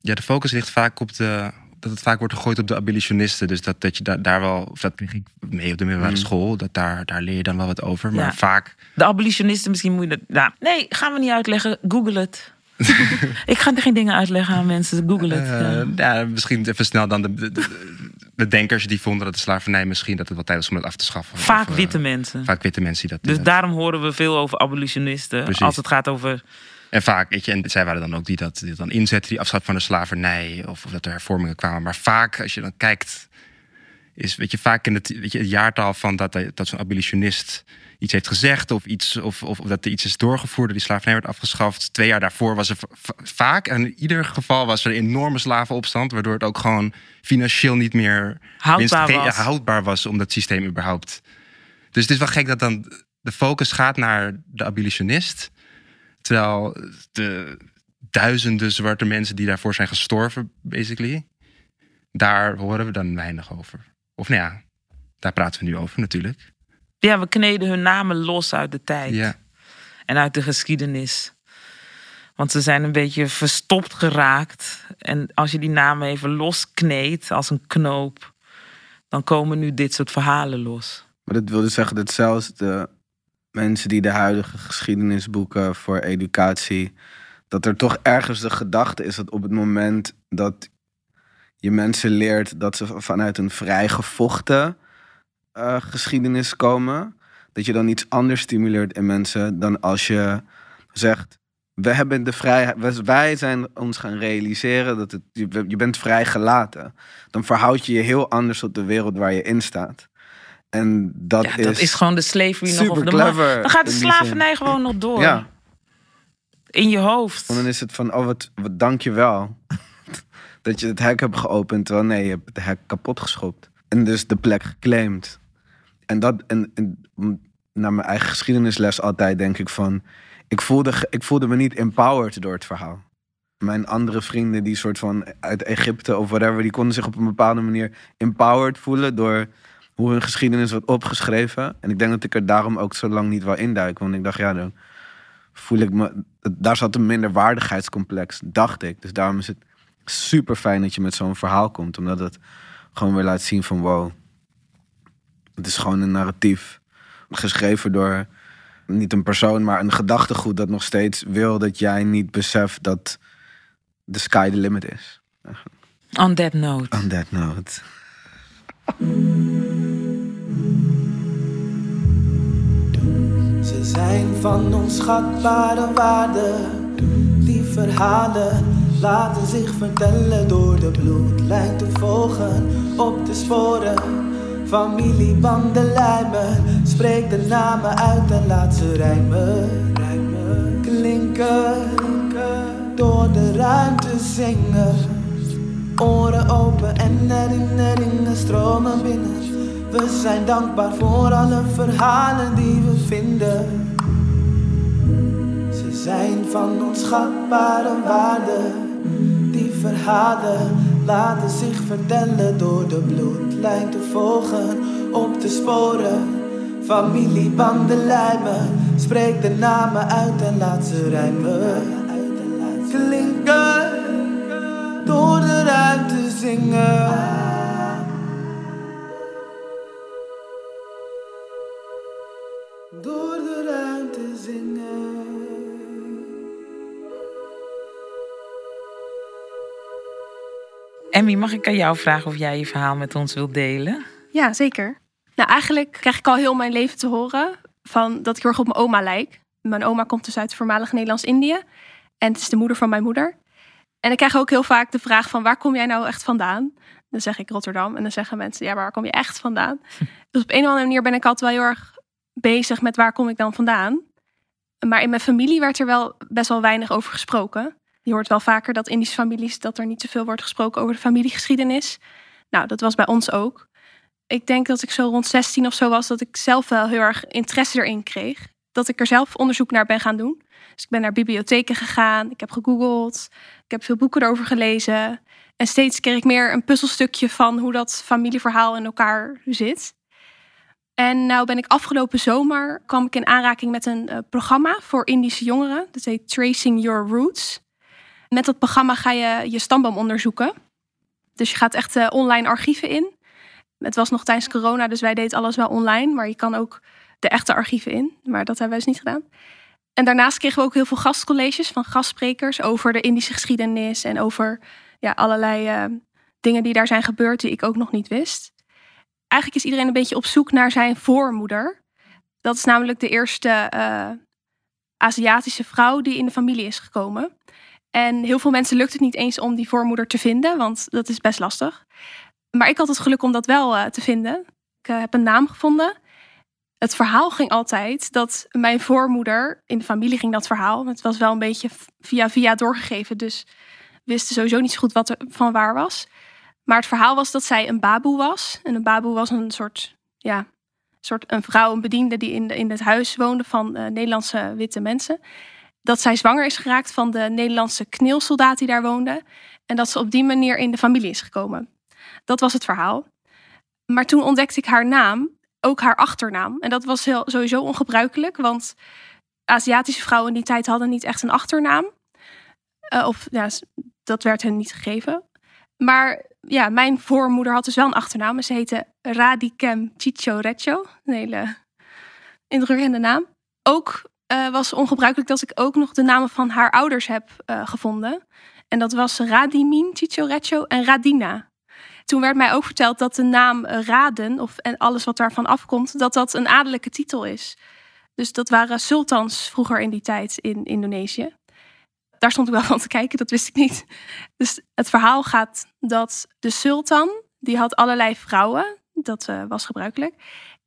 Ja, de focus ligt vaak op de. Dat het vaak wordt gegooid op de abolitionisten. Dus dat, dat je daar, daar wel. Of dat kreeg ik mee op de middelbare Mm. school. Dat daar, daar leer je dan wel wat over. Maar Ja. vaak. De abolitionisten, misschien moet je dat... Nou, nee, gaan we niet uitleggen. Google het. ik ga geen dingen uitleggen aan mensen. Google het. eh, ja. ja, misschien even snel dan de, de, de, de denkers die vonden dat de slavernij misschien dat het wel tijd was om het af te schaffen. Vaak Of, eh, witte mensen. Vaak witte mensen die dat Dus daarom horen we veel over abolitionisten. Precies. Als het gaat over... En vaak, weet je, en zij waren dan ook die dat, die dat dan inzetten, die afschaffing van de slavernij, of, of dat er hervormingen kwamen. Maar vaak, als je dan kijkt, is, weet je, vaak in het, weet je, het jaartal van dat, dat zo'n abolitionist iets heeft gezegd, of, iets, of, of, of dat er iets is doorgevoerd, dat die slavernij werd afgeschaft. Twee jaar daarvoor was er va- va- vaak, en in ieder geval was er een enorme slavenopstand, waardoor het ook gewoon financieel niet meer Houdbaar was. houdbaar was om dat systeem überhaupt. Dus het is wel gek dat dan de focus gaat naar de abolitionist. Terwijl de duizenden zwarte mensen die daarvoor zijn gestorven, basically, daar horen we dan weinig over. Of nou ja, daar praten we nu over natuurlijk. Ja, we kneden hun namen los uit de tijd. Ja, En uit de geschiedenis. Want ze zijn een beetje verstopt geraakt. En als je die namen even loskneedt als een knoop, dan komen nu dit soort verhalen los. Maar dat wil dus zeggen dat zelfs de mensen die de huidige geschiedenis boeken voor educatie, dat er toch ergens de gedachte is dat op het moment dat je mensen leert dat ze vanuit een vrijgevochten eh, geschiedenis komen, dat je dan iets anders stimuleert in mensen dan als je zegt. We hebben de vrijheid, wij- zijn ons gaan realiseren dat je, je bent vrijgelaten. Dan verhoud je je heel anders tot de wereld waar je in staat. En dat, ja, is, dat is gewoon de slavery nog over de clever Dan gaat de slavernij gewoon nog door. Ja. In je hoofd. Want dan is het van, oh wat, wat dank je wel. dat je het hek hebt geopend, terwijl nee, je hebt het hek kapot geschopt. En dus de plek geclaimd. En dat, en, en naar mijn eigen geschiedenisles altijd denk ik van, ik voelde, ik voelde me niet empowered door het verhaal. Mijn andere vrienden die soort van uit Egypte of whatever, die konden zich op een bepaalde manier empowered voelen door hoe hun geschiedenis wordt opgeschreven. En ik denk dat ik er daarom ook zo lang niet wou induiken. Want ik dacht, ja, dan voel ik me. Daar zat een minderwaardigheidscomplex, dacht ik. Dus daarom is het super fijn dat je met zo'n verhaal komt. Omdat het gewoon weer laat zien van wow. Het is gewoon een narratief. Geschreven door niet een persoon, maar een gedachtegoed dat nog steeds wil dat jij niet beseft dat the sky the limit is. On that note. On that note. Ze zijn van onschatbare waarde. Die verhalen laten zich vertellen door de bloedlijn te volgen. Op de sporen, familiebanden lijmen. Spreek de namen uit en laat ze rijmen. rijmen. Klinken, door de ruimte zingen. Oren open en herinneringen stromen binnen. We zijn dankbaar voor alle verhalen die we vinden. Ze zijn van onschatbare waarde. Die verhalen laten zich vertellen door de bloedlijn te volgen. Op de sporen, familiebanden lijmen. Spreek de namen uit en laat ze rijmen. Klinken door de ruimte zingen. Door de ruimte zingen. Emmy, mag ik aan jou vragen of jij je verhaal met ons wilt delen? Ja, zeker. Nou, eigenlijk krijg ik al heel mijn leven te horen van dat ik heel erg op mijn oma lijk. Mijn oma komt dus uit voormalig Nederlands-Indië. En het is de moeder van mijn moeder. En ik krijg ook heel vaak de vraag van waar kom jij nou echt vandaan? Dan zeg ik Rotterdam. En dan zeggen mensen, ja, maar waar kom je echt vandaan? Dus op een of andere manier ben ik altijd wel heel erg bezig met waar kom ik dan vandaan. Maar in mijn familie werd er wel best wel weinig over gesproken. Je hoort wel vaker dat Indische families dat er niet zoveel wordt gesproken over de familiegeschiedenis. Nou, dat was bij ons ook. Ik denk dat ik zo rond 16 of zo was dat ik zelf wel heel erg interesse erin kreeg. Dat ik er zelf onderzoek naar ben gaan doen. Dus ik ben naar bibliotheken gegaan, ik heb gegoogeld, ik heb veel boeken erover gelezen. En steeds kreeg ik meer een puzzelstukje van hoe dat familieverhaal in elkaar zit. En nou ben ik afgelopen zomer kwam ik in aanraking met een uh, programma voor Indische jongeren. Dat heet Tracing Your Roots. Met dat programma ga je je stamboom onderzoeken. Dus je gaat echt uh, online archieven in. Het was nog tijdens corona, dus wij deden alles wel online. Maar je kan ook de echte archieven in. Maar dat hebben wij dus niet gedaan. En daarnaast kregen we ook heel veel gastcolleges van gastsprekers over de Indische geschiedenis en over ja, allerlei uh, dingen die daar zijn gebeurd die ik ook nog niet wist. Eigenlijk is iedereen een beetje op zoek naar zijn voormoeder. Dat is namelijk de eerste uh, Aziatische vrouw die in de familie is gekomen. En heel veel mensen lukt het niet eens om die voormoeder te vinden, want dat is best lastig. Maar ik had het geluk om dat wel uh, te vinden. Ik heb een naam gevonden het verhaal ging altijd dat mijn voormoeder, in de familie ging dat verhaal, het was wel een beetje via via doorgegeven, dus wisten sowieso niet zo goed wat er van waar was. Maar het verhaal was dat zij een baboe was. En een baboe was een soort, ja, soort een vrouw, een bediende die in, in het huis woonde van uh, Nederlandse witte mensen. Dat zij zwanger is geraakt van de Nederlandse kneelsoldaat die daar woonde. En dat ze op die manier in de familie is gekomen. Dat was het verhaal. Maar toen ontdekte ik haar naam ook haar achternaam. En dat was heel, sowieso ongebruikelijk, want Aziatische vrouwen in die tijd hadden niet echt een achternaam. Uh, of ja, dat werd hen niet gegeven. Maar ja, mijn voormoeder had dus wel een achternaam. Ze heette Radikem Chicho Recho. Een hele indrukwekkende naam. Ook uh, was ongebruikelijk dat ik ook nog de namen van haar ouders heb uh, gevonden. En dat was Radimin Chicho Recho en Radina. Toen werd mij ook verteld dat de naam Raden, of en alles wat daarvan afkomt, dat dat een adellijke titel is. Dus dat waren sultans vroeger in die tijd in Indonesië. Daar stond ik wel van te kijken, dat wist ik niet. Dus het verhaal gaat dat de sultan, die had allerlei vrouwen, dat uh, was gebruikelijk.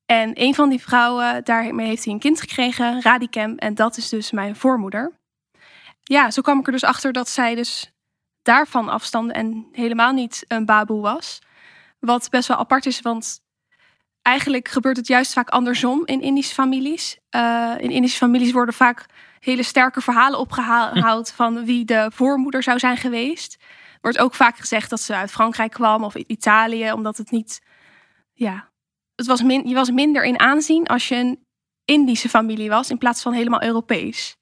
En een van die vrouwen, daarmee heeft hij een kind gekregen, Radikem, en dat is dus mijn voormoeder. Ja, zo kwam ik er dus achter dat zij dus daarvan afstanden en helemaal niet een baboe was. Wat best wel apart is, want eigenlijk gebeurt het juist vaak andersom in Indische families. Uh, in Indische families worden vaak hele sterke verhalen opgehaald van wie de voormoeder zou zijn geweest. Wordt ook vaak gezegd dat ze uit Frankrijk kwam of Italië, omdat het niet. Ja, het was min, je was minder in aanzien als je een Indische familie was in plaats van helemaal Europees.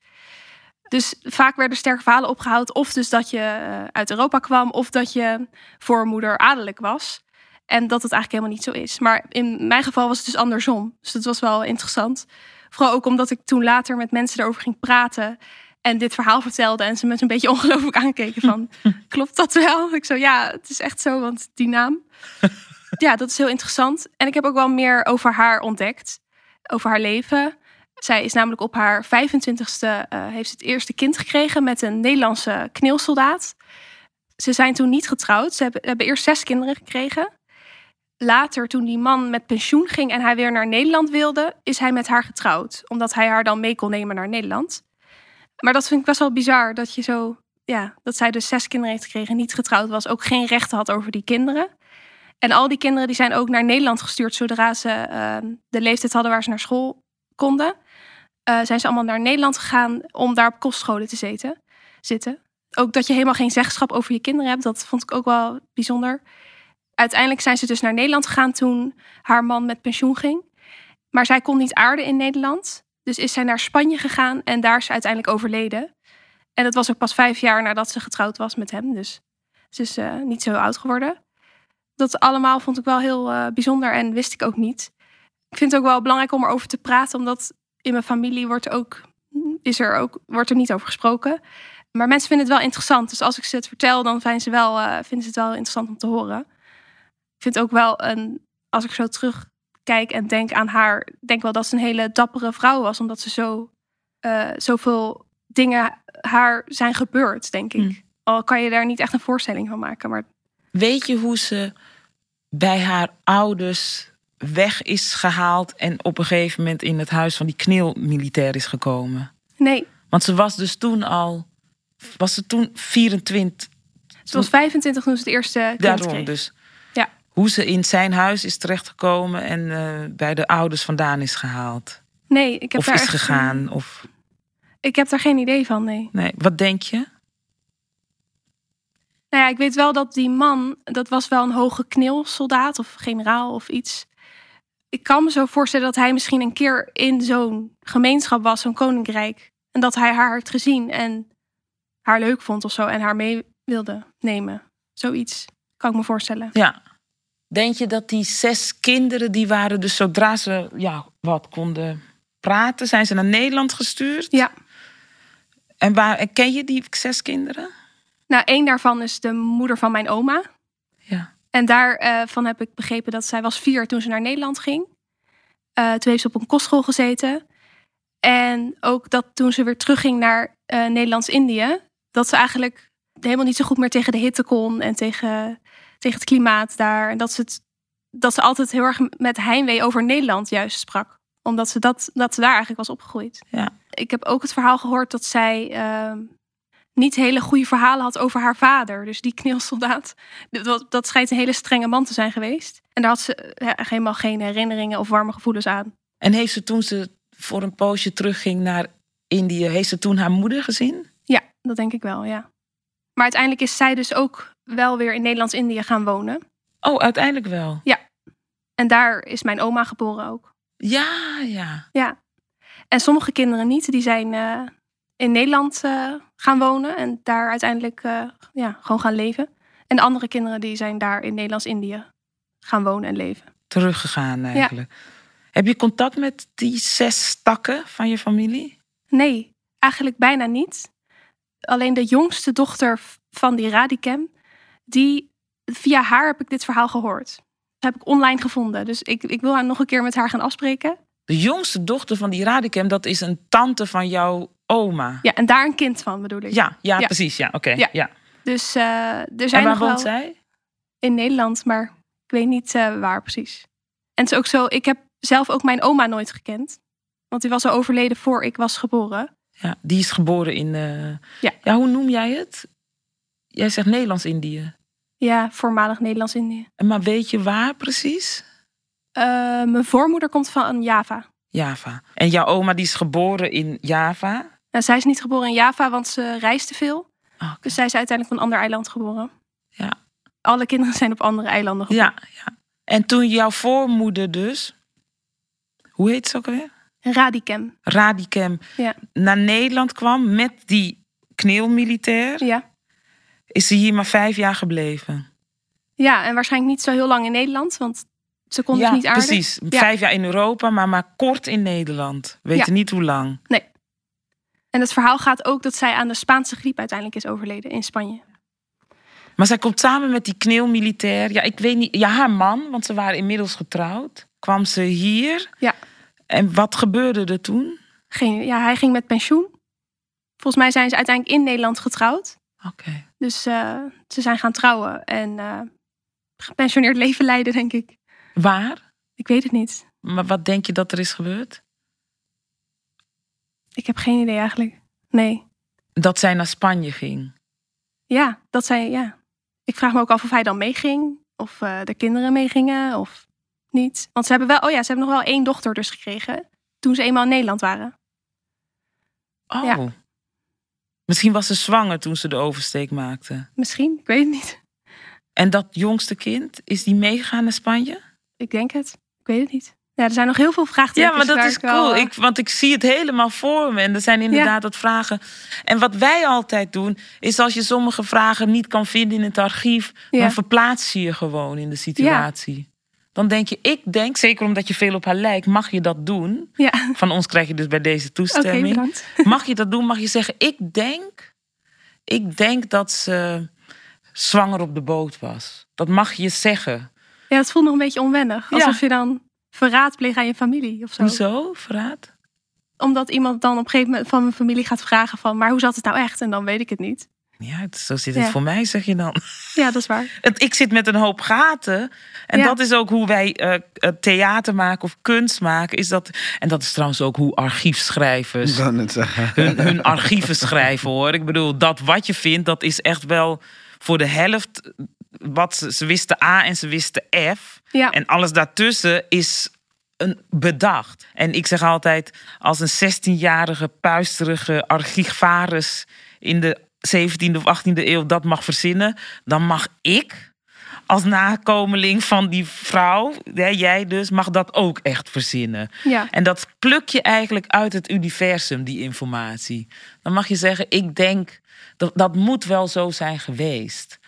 Dus vaak werden sterke verhalen opgehaald, of dus dat je eh, uit Europa kwam, of dat je voormoeder adellijk was. En dat het eigenlijk helemaal niet zo is. Maar in mijn geval was het dus andersom. Dus dat was wel interessant. Vooral ook omdat ik toen later met mensen erover ging praten. En dit verhaal vertelde. En ze me een beetje ongelooflijk aankeken van... klopt dat wel? Ik zo, ja, het is echt zo, want die naam. ja, dat is heel interessant. En ik heb ook wel meer over haar ontdekt. Over haar leven. Zij is namelijk op haar 25ste... Uh, heeft het eerste kind gekregen met een Nederlandse kneelsoldaat. Ze zijn toen niet getrouwd. Ze hebben, eerst zes kinderen gekregen later, toen die man met pensioen ging en hij weer naar Nederland wilde, is hij met haar getrouwd. Omdat hij haar dan mee kon nemen naar Nederland. Maar dat vind ik best wel bizar dat je zo, ja, dat zij dus zes kinderen heeft gekregen, niet getrouwd was, ook geen rechten had over die kinderen. En al die kinderen die zijn ook naar Nederland gestuurd zodra ze uh, de leeftijd hadden waar ze naar school konden. Uh, zijn ze allemaal naar Nederland gegaan om daar op kostscholen te zitten. Ook dat je helemaal geen zeggenschap over je kinderen hebt, dat vond ik ook wel bijzonder uiteindelijk zijn ze dus naar Nederland gegaan toen haar man met pensioen ging. Maar zij kon niet aarden in Nederland. Dus is zij naar Spanje gegaan en daar is ze uiteindelijk overleden. En dat was ook pas vijf jaar nadat ze getrouwd was met hem. Dus ze is uh, niet zo oud geworden. Dat allemaal vond ik wel heel uh, bijzonder en wist ik ook niet. Ik vind het ook wel belangrijk om erover te praten, omdat in mijn familie wordt, ook, is er ook, wordt er niet over gesproken. Maar mensen vinden het wel interessant. Dus als ik ze het vertel, dan vinden ze, wel, uh, vinden ze het wel interessant om te horen ik vind ook wel een, als ik zo terugkijk en denk aan haar, denk wel dat ze een hele dappere vrouw was, omdat ze zo uh, zoveel dingen haar zijn gebeurd, denk ik. Hmm. Al kan je daar niet echt een voorstelling van maken. Maar... Weet je hoe ze bij haar ouders weg is gehaald en op een gegeven moment in het huis van die kneelmilitair is gekomen? Nee. Want ze was dus toen al, was ze toen 24? Ze was 25 toen ze het eerste Daarom kreeg. dus hoe ze in zijn huis is terechtgekomen en uh, bij de ouders vandaan is gehaald? Nee, ik heb of daar is echt gegaan? Of... Ik heb daar geen idee van, nee. nee. Wat denk je? Nou ja, ik weet wel dat die man, dat was wel een hoge kneelsoldaat of generaal of iets. Ik kan me zo voorstellen dat hij misschien een keer in zo'n gemeenschap was, zo'n koninkrijk. En dat hij haar had gezien en haar leuk vond of zo en haar mee wilde nemen. Zoiets kan ik me voorstellen. Ja, Denk je dat die zes kinderen, die waren dus zodra ze ja, wat konden praten, zijn ze naar Nederland gestuurd? Ja. En waar ken je die zes kinderen? Nou, één daarvan is de moeder van mijn oma. Ja. En daarvan uh, heb ik begrepen dat zij was vier toen ze naar Nederland ging. Uh, toen heeft ze op een kostschool gezeten. En ook dat toen ze weer terugging naar uh, Nederlands-Indië, dat ze eigenlijk helemaal niet zo goed meer tegen de hitte kon en tegen tegen het klimaat daar. En dat ze, het, dat ze altijd heel erg met heimwee over Nederland juist sprak. Omdat ze, dat, dat ze daar eigenlijk was opgegroeid. Ja. Ik heb ook het verhaal gehoord dat zij uh, niet hele goede verhalen had over haar vader. Dus die kneelsoldaat. Dat, dat schijnt een hele strenge man te zijn geweest. En daar had ze helemaal geen herinneringen of warme gevoelens aan. En heeft ze toen ze voor een poosje terugging naar Indië, heeft ze toen haar moeder gezien? Ja, dat denk ik wel, ja. Maar uiteindelijk is zij dus ook wel weer in Nederlands-Indië gaan wonen. Oh, uiteindelijk wel? Ja. En daar is mijn oma geboren ook. Ja, ja. Ja. En sommige kinderen niet. Die zijn uh, in Nederland uh, gaan wonen en daar uiteindelijk uh, ja, gewoon gaan leven. En de andere kinderen die zijn daar in Nederlands-Indië gaan wonen en leven. Teruggegaan eigenlijk. Ja. Heb je contact met die zes takken van je familie? Nee, eigenlijk bijna niet. Alleen de jongste dochter van die Radicam, die, via haar heb ik dit verhaal gehoord. Dat heb ik online gevonden. Dus ik, ik wil haar nog een keer met haar gaan afspreken. De jongste dochter van die Radicam, dat is een tante van jouw oma. Ja, en daar een kind van bedoel ik. Ja, ja, ja. precies. Ja, oké. Okay, ja. Dus uh, er zijn en waar woont zij? In Nederland, maar ik weet niet uh, waar precies. En het is ook zo, ik heb zelf ook mijn oma nooit gekend. Want die was al overleden voor ik was geboren. Ja, die is geboren in. Uh, ja. ja, hoe noem jij het? Jij zegt Nederlands-Indië. Ja, voormalig Nederlands-Indië. Maar weet je waar precies? Eh, mijn voormoeder komt van Java. Java. En jouw oma die is geboren in Java? Nou, zij is niet geboren in Java, want ze reist te veel. Oh. Dus zij is uiteindelijk op een ander eiland geboren. Ja. Alle kinderen zijn op andere eilanden geboren. Ja, ja. En toen jouw voormoeder dus, hoe heet ze ook alweer? Radikem. Radikem, Ja. naar Nederland kwam met die kneelmilitair, Ja. is ze hier maar vijf jaar gebleven. ja, en waarschijnlijk niet zo heel lang in Nederland, want ze kon dus niet aardig. precies. Ja. Vijf jaar in Europa, maar maar kort in Nederland. Weten niet hoe lang. En het verhaal gaat ook dat zij aan de Spaanse griep uiteindelijk is overleden in Spanje. Maar zij komt samen met die kneelmilitair. Ja, ik weet niet. Ja, haar man, want ze waren inmiddels getrouwd. Kwam ze hier. Ja. En wat gebeurde er toen? Geen, ja, hij ging met pensioen. Volgens mij zijn ze uiteindelijk in Nederland getrouwd. Oké. Dus eh, ze zijn gaan trouwen en eh, gepensioneerd leven leiden, denk ik. Waar? Ik weet het niet. Maar wat denk je dat er is gebeurd? Ik heb geen idee eigenlijk. Nee. Dat zij naar Spanje ging. Ja, dat zij, ja. Ik vraag me ook af of hij dan meeging. Of eh, de kinderen meegingen of niet. Want ze hebben wel, oh ja, ze hebben nog wel één dochter dus gekregen. Toen ze eenmaal in Nederland waren. Oh. Ja. Misschien was ze zwanger toen ze de oversteek maakte. Misschien, ik weet het niet. En dat jongste kind, is die meegegaan naar Spanje? Ik denk het. Ik weet het niet. Ja, er zijn nog heel veel vraagtekens. Ja, maar dat is wel, cool. eh, Ik, want ik zie het helemaal voor me. En er zijn inderdaad wat vragen. En wat wij altijd doen, is als je sommige vragen niet kan vinden in het archief, Ja. dan verplaats je je gewoon in de situatie. Dan denk je, ik denk, zeker omdat je veel op haar lijkt, mag je dat doen. Van ons krijg je dus bij deze toestemming. mag je dat doen? Mag je zeggen, ik denk, ik denk dat ze zwanger op de boot was. Dat mag je zeggen. Ja, het voelt nog een beetje onwennig. Alsof je dan verraad pleegt aan je familie of zo. Hoezo? Verraad? Omdat iemand dan op een gegeven moment van mijn familie gaat vragen van... maar hoe zat het nou echt? En dan weet ik het niet. Ja, zo zit het Ja. voor mij, zeg je dan. Ja, dat is waar. Ik zit met een hoop gaten. En Ja. dat is ook hoe wij eh, eh, theater maken of kunst maken. Is dat, en dat is trouwens ook hoe archiefschrijvers hun, hun archieven schrijven hoor. Ik bedoel, dat wat je vindt, dat is echt wel voor de helft wat ze, ze wisten A en ze wisten F. Ja, En alles daartussen is een bedacht. En ik zeg altijd, als een 16-jarige puisterige archivaris in de 17e of 18e eeuw dat mag verzinnen, dan mag ik als nakomeling van die vrouw, jij dus, mag dat ook echt verzinnen. ja. En dat pluk je eigenlijk uit het universum, die informatie. Dan mag je zeggen, ik denk, dat, dat moet wel zo zijn geweest.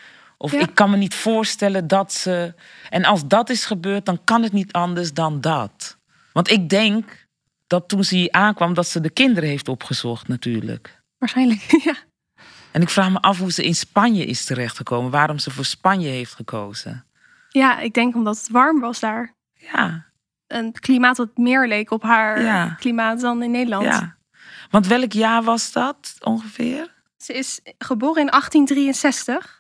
Of Ja. ik kan me niet voorstellen dat ze... En als dat is gebeurd, dan kan het niet anders dan dat. Want ik denk dat toen ze hier aankwam, dat ze de kinderen heeft opgezocht natuurlijk. waarschijnlijk. Ja. En ik vraag me af hoe ze in Spanje is terechtgekomen. Waarom ze voor Spanje heeft gekozen. ja, ik denk omdat het warm was daar. Ja, En het klimaat wat meer leek op haar Ja. klimaat dan in Nederland. ja. Want welk jaar was dat ongeveer? Ze is geboren in 1863.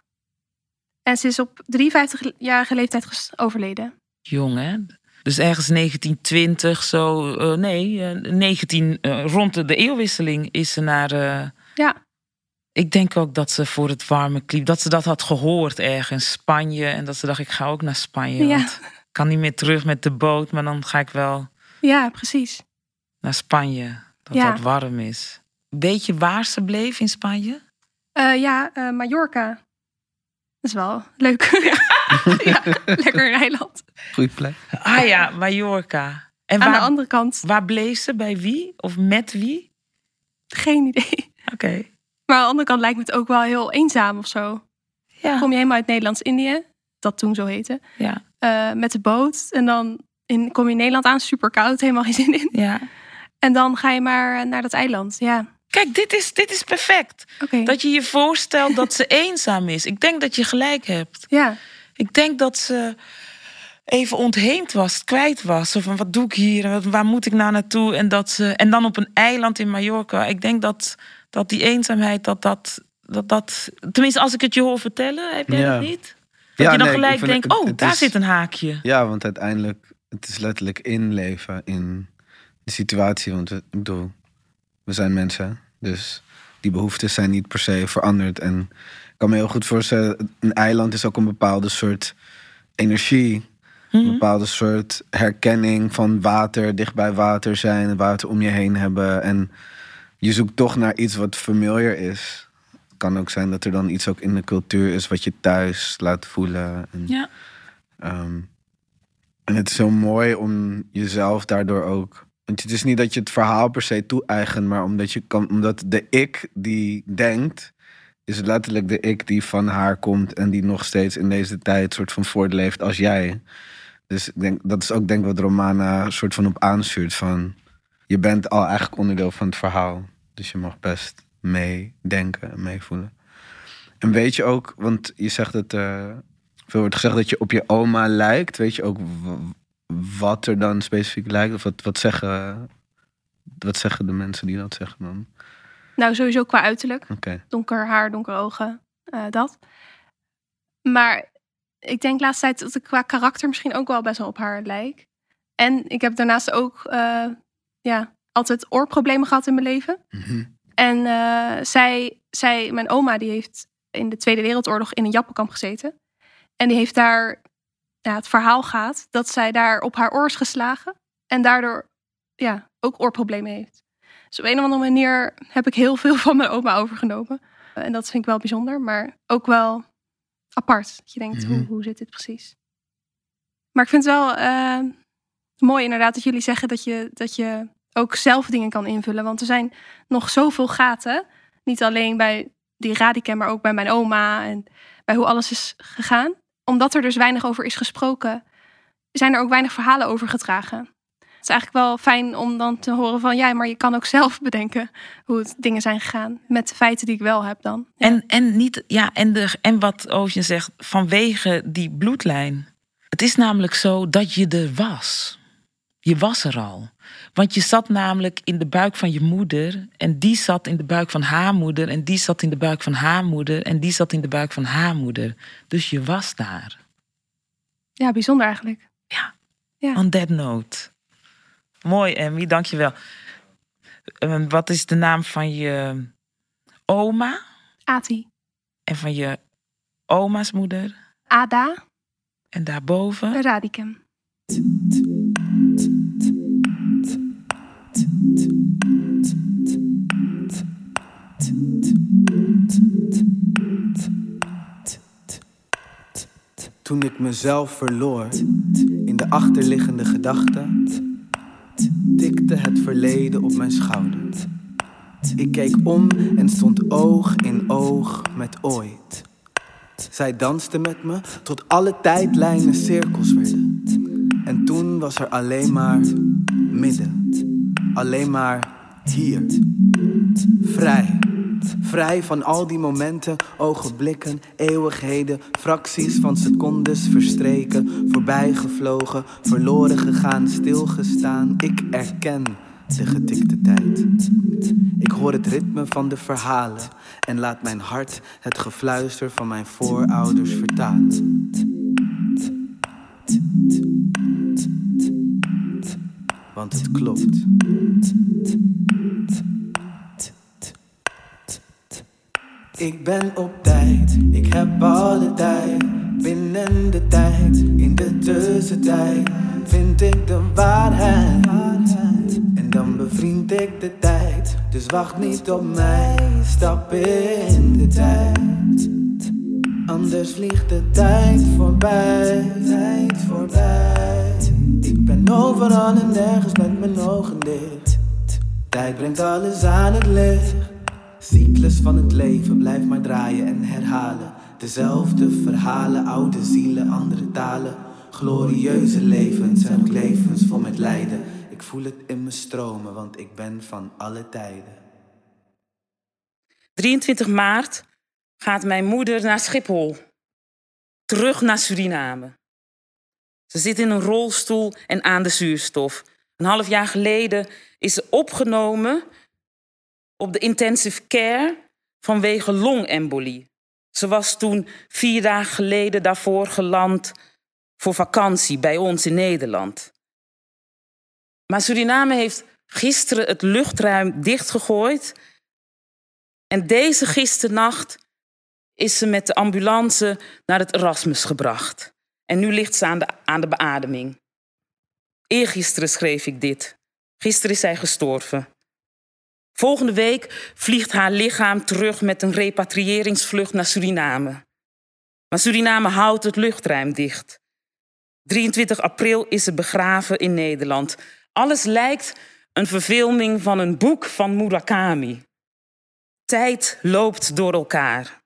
En ze is op 53-jarige leeftijd overleden. Jong, hè? Dus ergens 1920, zo. eh, nee, eh, 19, eh, rond de, eeuwwisseling is ze naar. eh, Ja, ik denk ook dat ze voor het warme klimaat. dat ze dat had gehoord ergens, Spanje. En dat ze dacht, ik ga ook naar Spanje. Ja. Want ik kan niet meer terug met de boot, maar dan ga ik wel ja precies. naar Spanje. Dat Ja. dat warm is. Weet je waar ze bleef in Spanje? Eh, ja, eh, Mallorca. Dat is wel leuk. ja, lekker een eiland. Goeie plek. Ah ja, Mallorca. En Aan de waar, andere kant, waar bleef ze? Bij wie? Of met wie? geen idee. Oké. Maar aan de andere kant lijkt me het ook wel heel eenzaam of zo. Ja. Kom je helemaal uit Nederlands-Indië, dat toen zo heette, Ja. eh, met de boot. En dan in, kom je in Nederland aan, super koud, helemaal geen zin in. ja. En dan ga je maar naar dat eiland. Ja, Kijk, dit is, dit is perfect. Dat je je voorstelt dat ze eenzaam is. Ik denk dat je gelijk hebt. Ja, Ik denk dat ze even ontheemd was, kwijt was. Of van wat doe ik hier? Waar moet ik nou naartoe? En, dat ze, en dan op een eiland in Mallorca. Ik denk dat, dat die eenzaamheid, dat dat, dat dat... Tenminste, als ik het je hoor vertellen, heb jij Ja. dat niet? Dat Ja, je dan nee, gelijk het- denkt, oh, het daar is- zit een haakje. Ja, want uiteindelijk, het is letterlijk inleven in de situatie. Want ik bedoel, we zijn mensen, dus die behoeftes zijn niet per se veranderd. En kan me heel goed voorstellen, een eiland is ook een bepaalde soort energie. Een Mhm. bepaalde soort herkenning van water, dicht bij water zijn, water om je heen hebben. En je zoekt toch naar iets wat familiar is. Het kan ook zijn dat er dan iets ook in de cultuur is wat je thuis laat voelen. En, Ja. ehm, en het is zo mooi om jezelf daardoor ook. Want het is niet dat je het verhaal per se toe-eigent, maar omdat, je kan, omdat de ik die denkt, is letterlijk de ik die van haar komt en die nog steeds in deze tijd soort van voortleeft als jij. Dus ik denk, dat is ook denk wat Romana soort van op aanstuurt van je bent al eigenlijk onderdeel van het verhaal. Dus je mag best meedenken en meevoelen. En weet je ook, want je zegt het, eh, veel wordt gezegd dat je op je oma lijkt. Weet je ook wat er dan specifiek lijkt? Of wat, wat, zeggen, wat zeggen de mensen die dat zeggen dan? Nou, sowieso qua uiterlijk. Donker haar, donkere ogen, eh, dat. Maar ik denk laatst tijd dat ik qua karakter misschien ook wel best wel op haar lijk. En ik heb daarnaast ook eh, ja, altijd oorproblemen gehad in mijn leven. Mhm. En eh, zij, zij, mijn oma, die heeft in de Tweede Wereldoorlog in een jappenkamp gezeten. En die heeft daar, ja, het verhaal gaat dat zij daar op haar oor is geslagen. En daardoor ja, ook oorproblemen heeft. Dus op een of andere manier heb ik heel veel van mijn oma overgenomen. En dat vind ik wel bijzonder, maar ook wel apart. Dat je denkt, Mhm. hoe, hoe zit dit precies? Maar ik vind het wel eh, mooi inderdaad dat jullie zeggen dat je, dat je ook zelf dingen kan invullen. Want er zijn nog zoveel gaten. Niet alleen bij die radicam, maar ook bij mijn oma. En bij hoe alles is gegaan. Omdat er dus weinig over is gesproken, zijn er ook weinig verhalen over gedragen. Het is eigenlijk wel fijn om dan te horen van... ja, maar je kan ook zelf bedenken hoe het dingen zijn gegaan. Met de feiten die ik wel heb dan. En, en, niet, ja, en, de, en wat Ocean zegt, vanwege die bloedlijn. Het is namelijk zo dat je er was. Je was er al. Want je zat namelijk in de buik van je moeder. En die zat in de buik van haar moeder. En die zat in de buik van haar moeder. En die zat in de buik van haar moeder. Dus je was daar. ja, bijzonder eigenlijk. Ja. Ja. On that note. Mooi, Emmy, dankjewel. Uh, wat is de naam van je oma? Ati. En van je oma's moeder? Ada. En daarboven? Radicum. Toen ik mezelf verloor in de achterliggende gedachten, tikte het verleden op mijn schouder. Ik keek om en stond oog in oog met ooit. Zij danste met me tot alle tijdlijnen cirkels werden. En toen was er alleen maar midden, alleen maar hier. Vrij. Vrij van al die momenten, ogenblikken, eeuwigheden, fracties van secondes verstreken, voorbijgevlogen, verloren gegaan, stilgestaan. Ik erken de getikte tijd. Ik hoor het ritme van de verhalen en laat mijn hart het gefluister van mijn voorouders vertalen. Want het klopt. Ik ben op tijd, ik heb alle tijd. Binnen de tijd, in de tussentijd, vind ik de waarheid. En dan bevriend ik de tijd, dus wacht niet op mij. Stap in de tijd, anders vliegt de tijd voorbij. Tijd voorbij. Ik ben overal en nergens met mijn ogen dicht. Tijd brengt alles aan het licht. Cyclus van het leven blijft maar draaien en herhalen. Dezelfde verhalen, oude zielen, andere talen. Glorieuze levens en ook levens vol met lijden. Ik voel het in me stromen, want ik ben van alle tijden. 23 maart gaat mijn moeder naar Schiphol. Terug naar Suriname. Ze zit in een rolstoel en aan de zuurstof. Een half jaar geleden is ze opgenomen op de intensive care vanwege longembolie. Ze was toen vier dagen geleden daarvoor geland voor vakantie bij ons in Nederland. Maar Suriname heeft gisteren het luchtruim dichtgegooid. En deze gisternacht is ze met de ambulance naar het Erasmus gebracht. En nu ligt ze aan de, aan de beademing. Eergisteren schreef ik dit. Gisteren is zij gestorven. Volgende week vliegt haar lichaam terug met een repatriëringsvlucht naar Suriname. Maar Suriname houdt het luchtruim dicht. 23 april is ze begraven in Nederland. Alles lijkt een verfilming van een boek van Murakami. Tijd loopt door elkaar.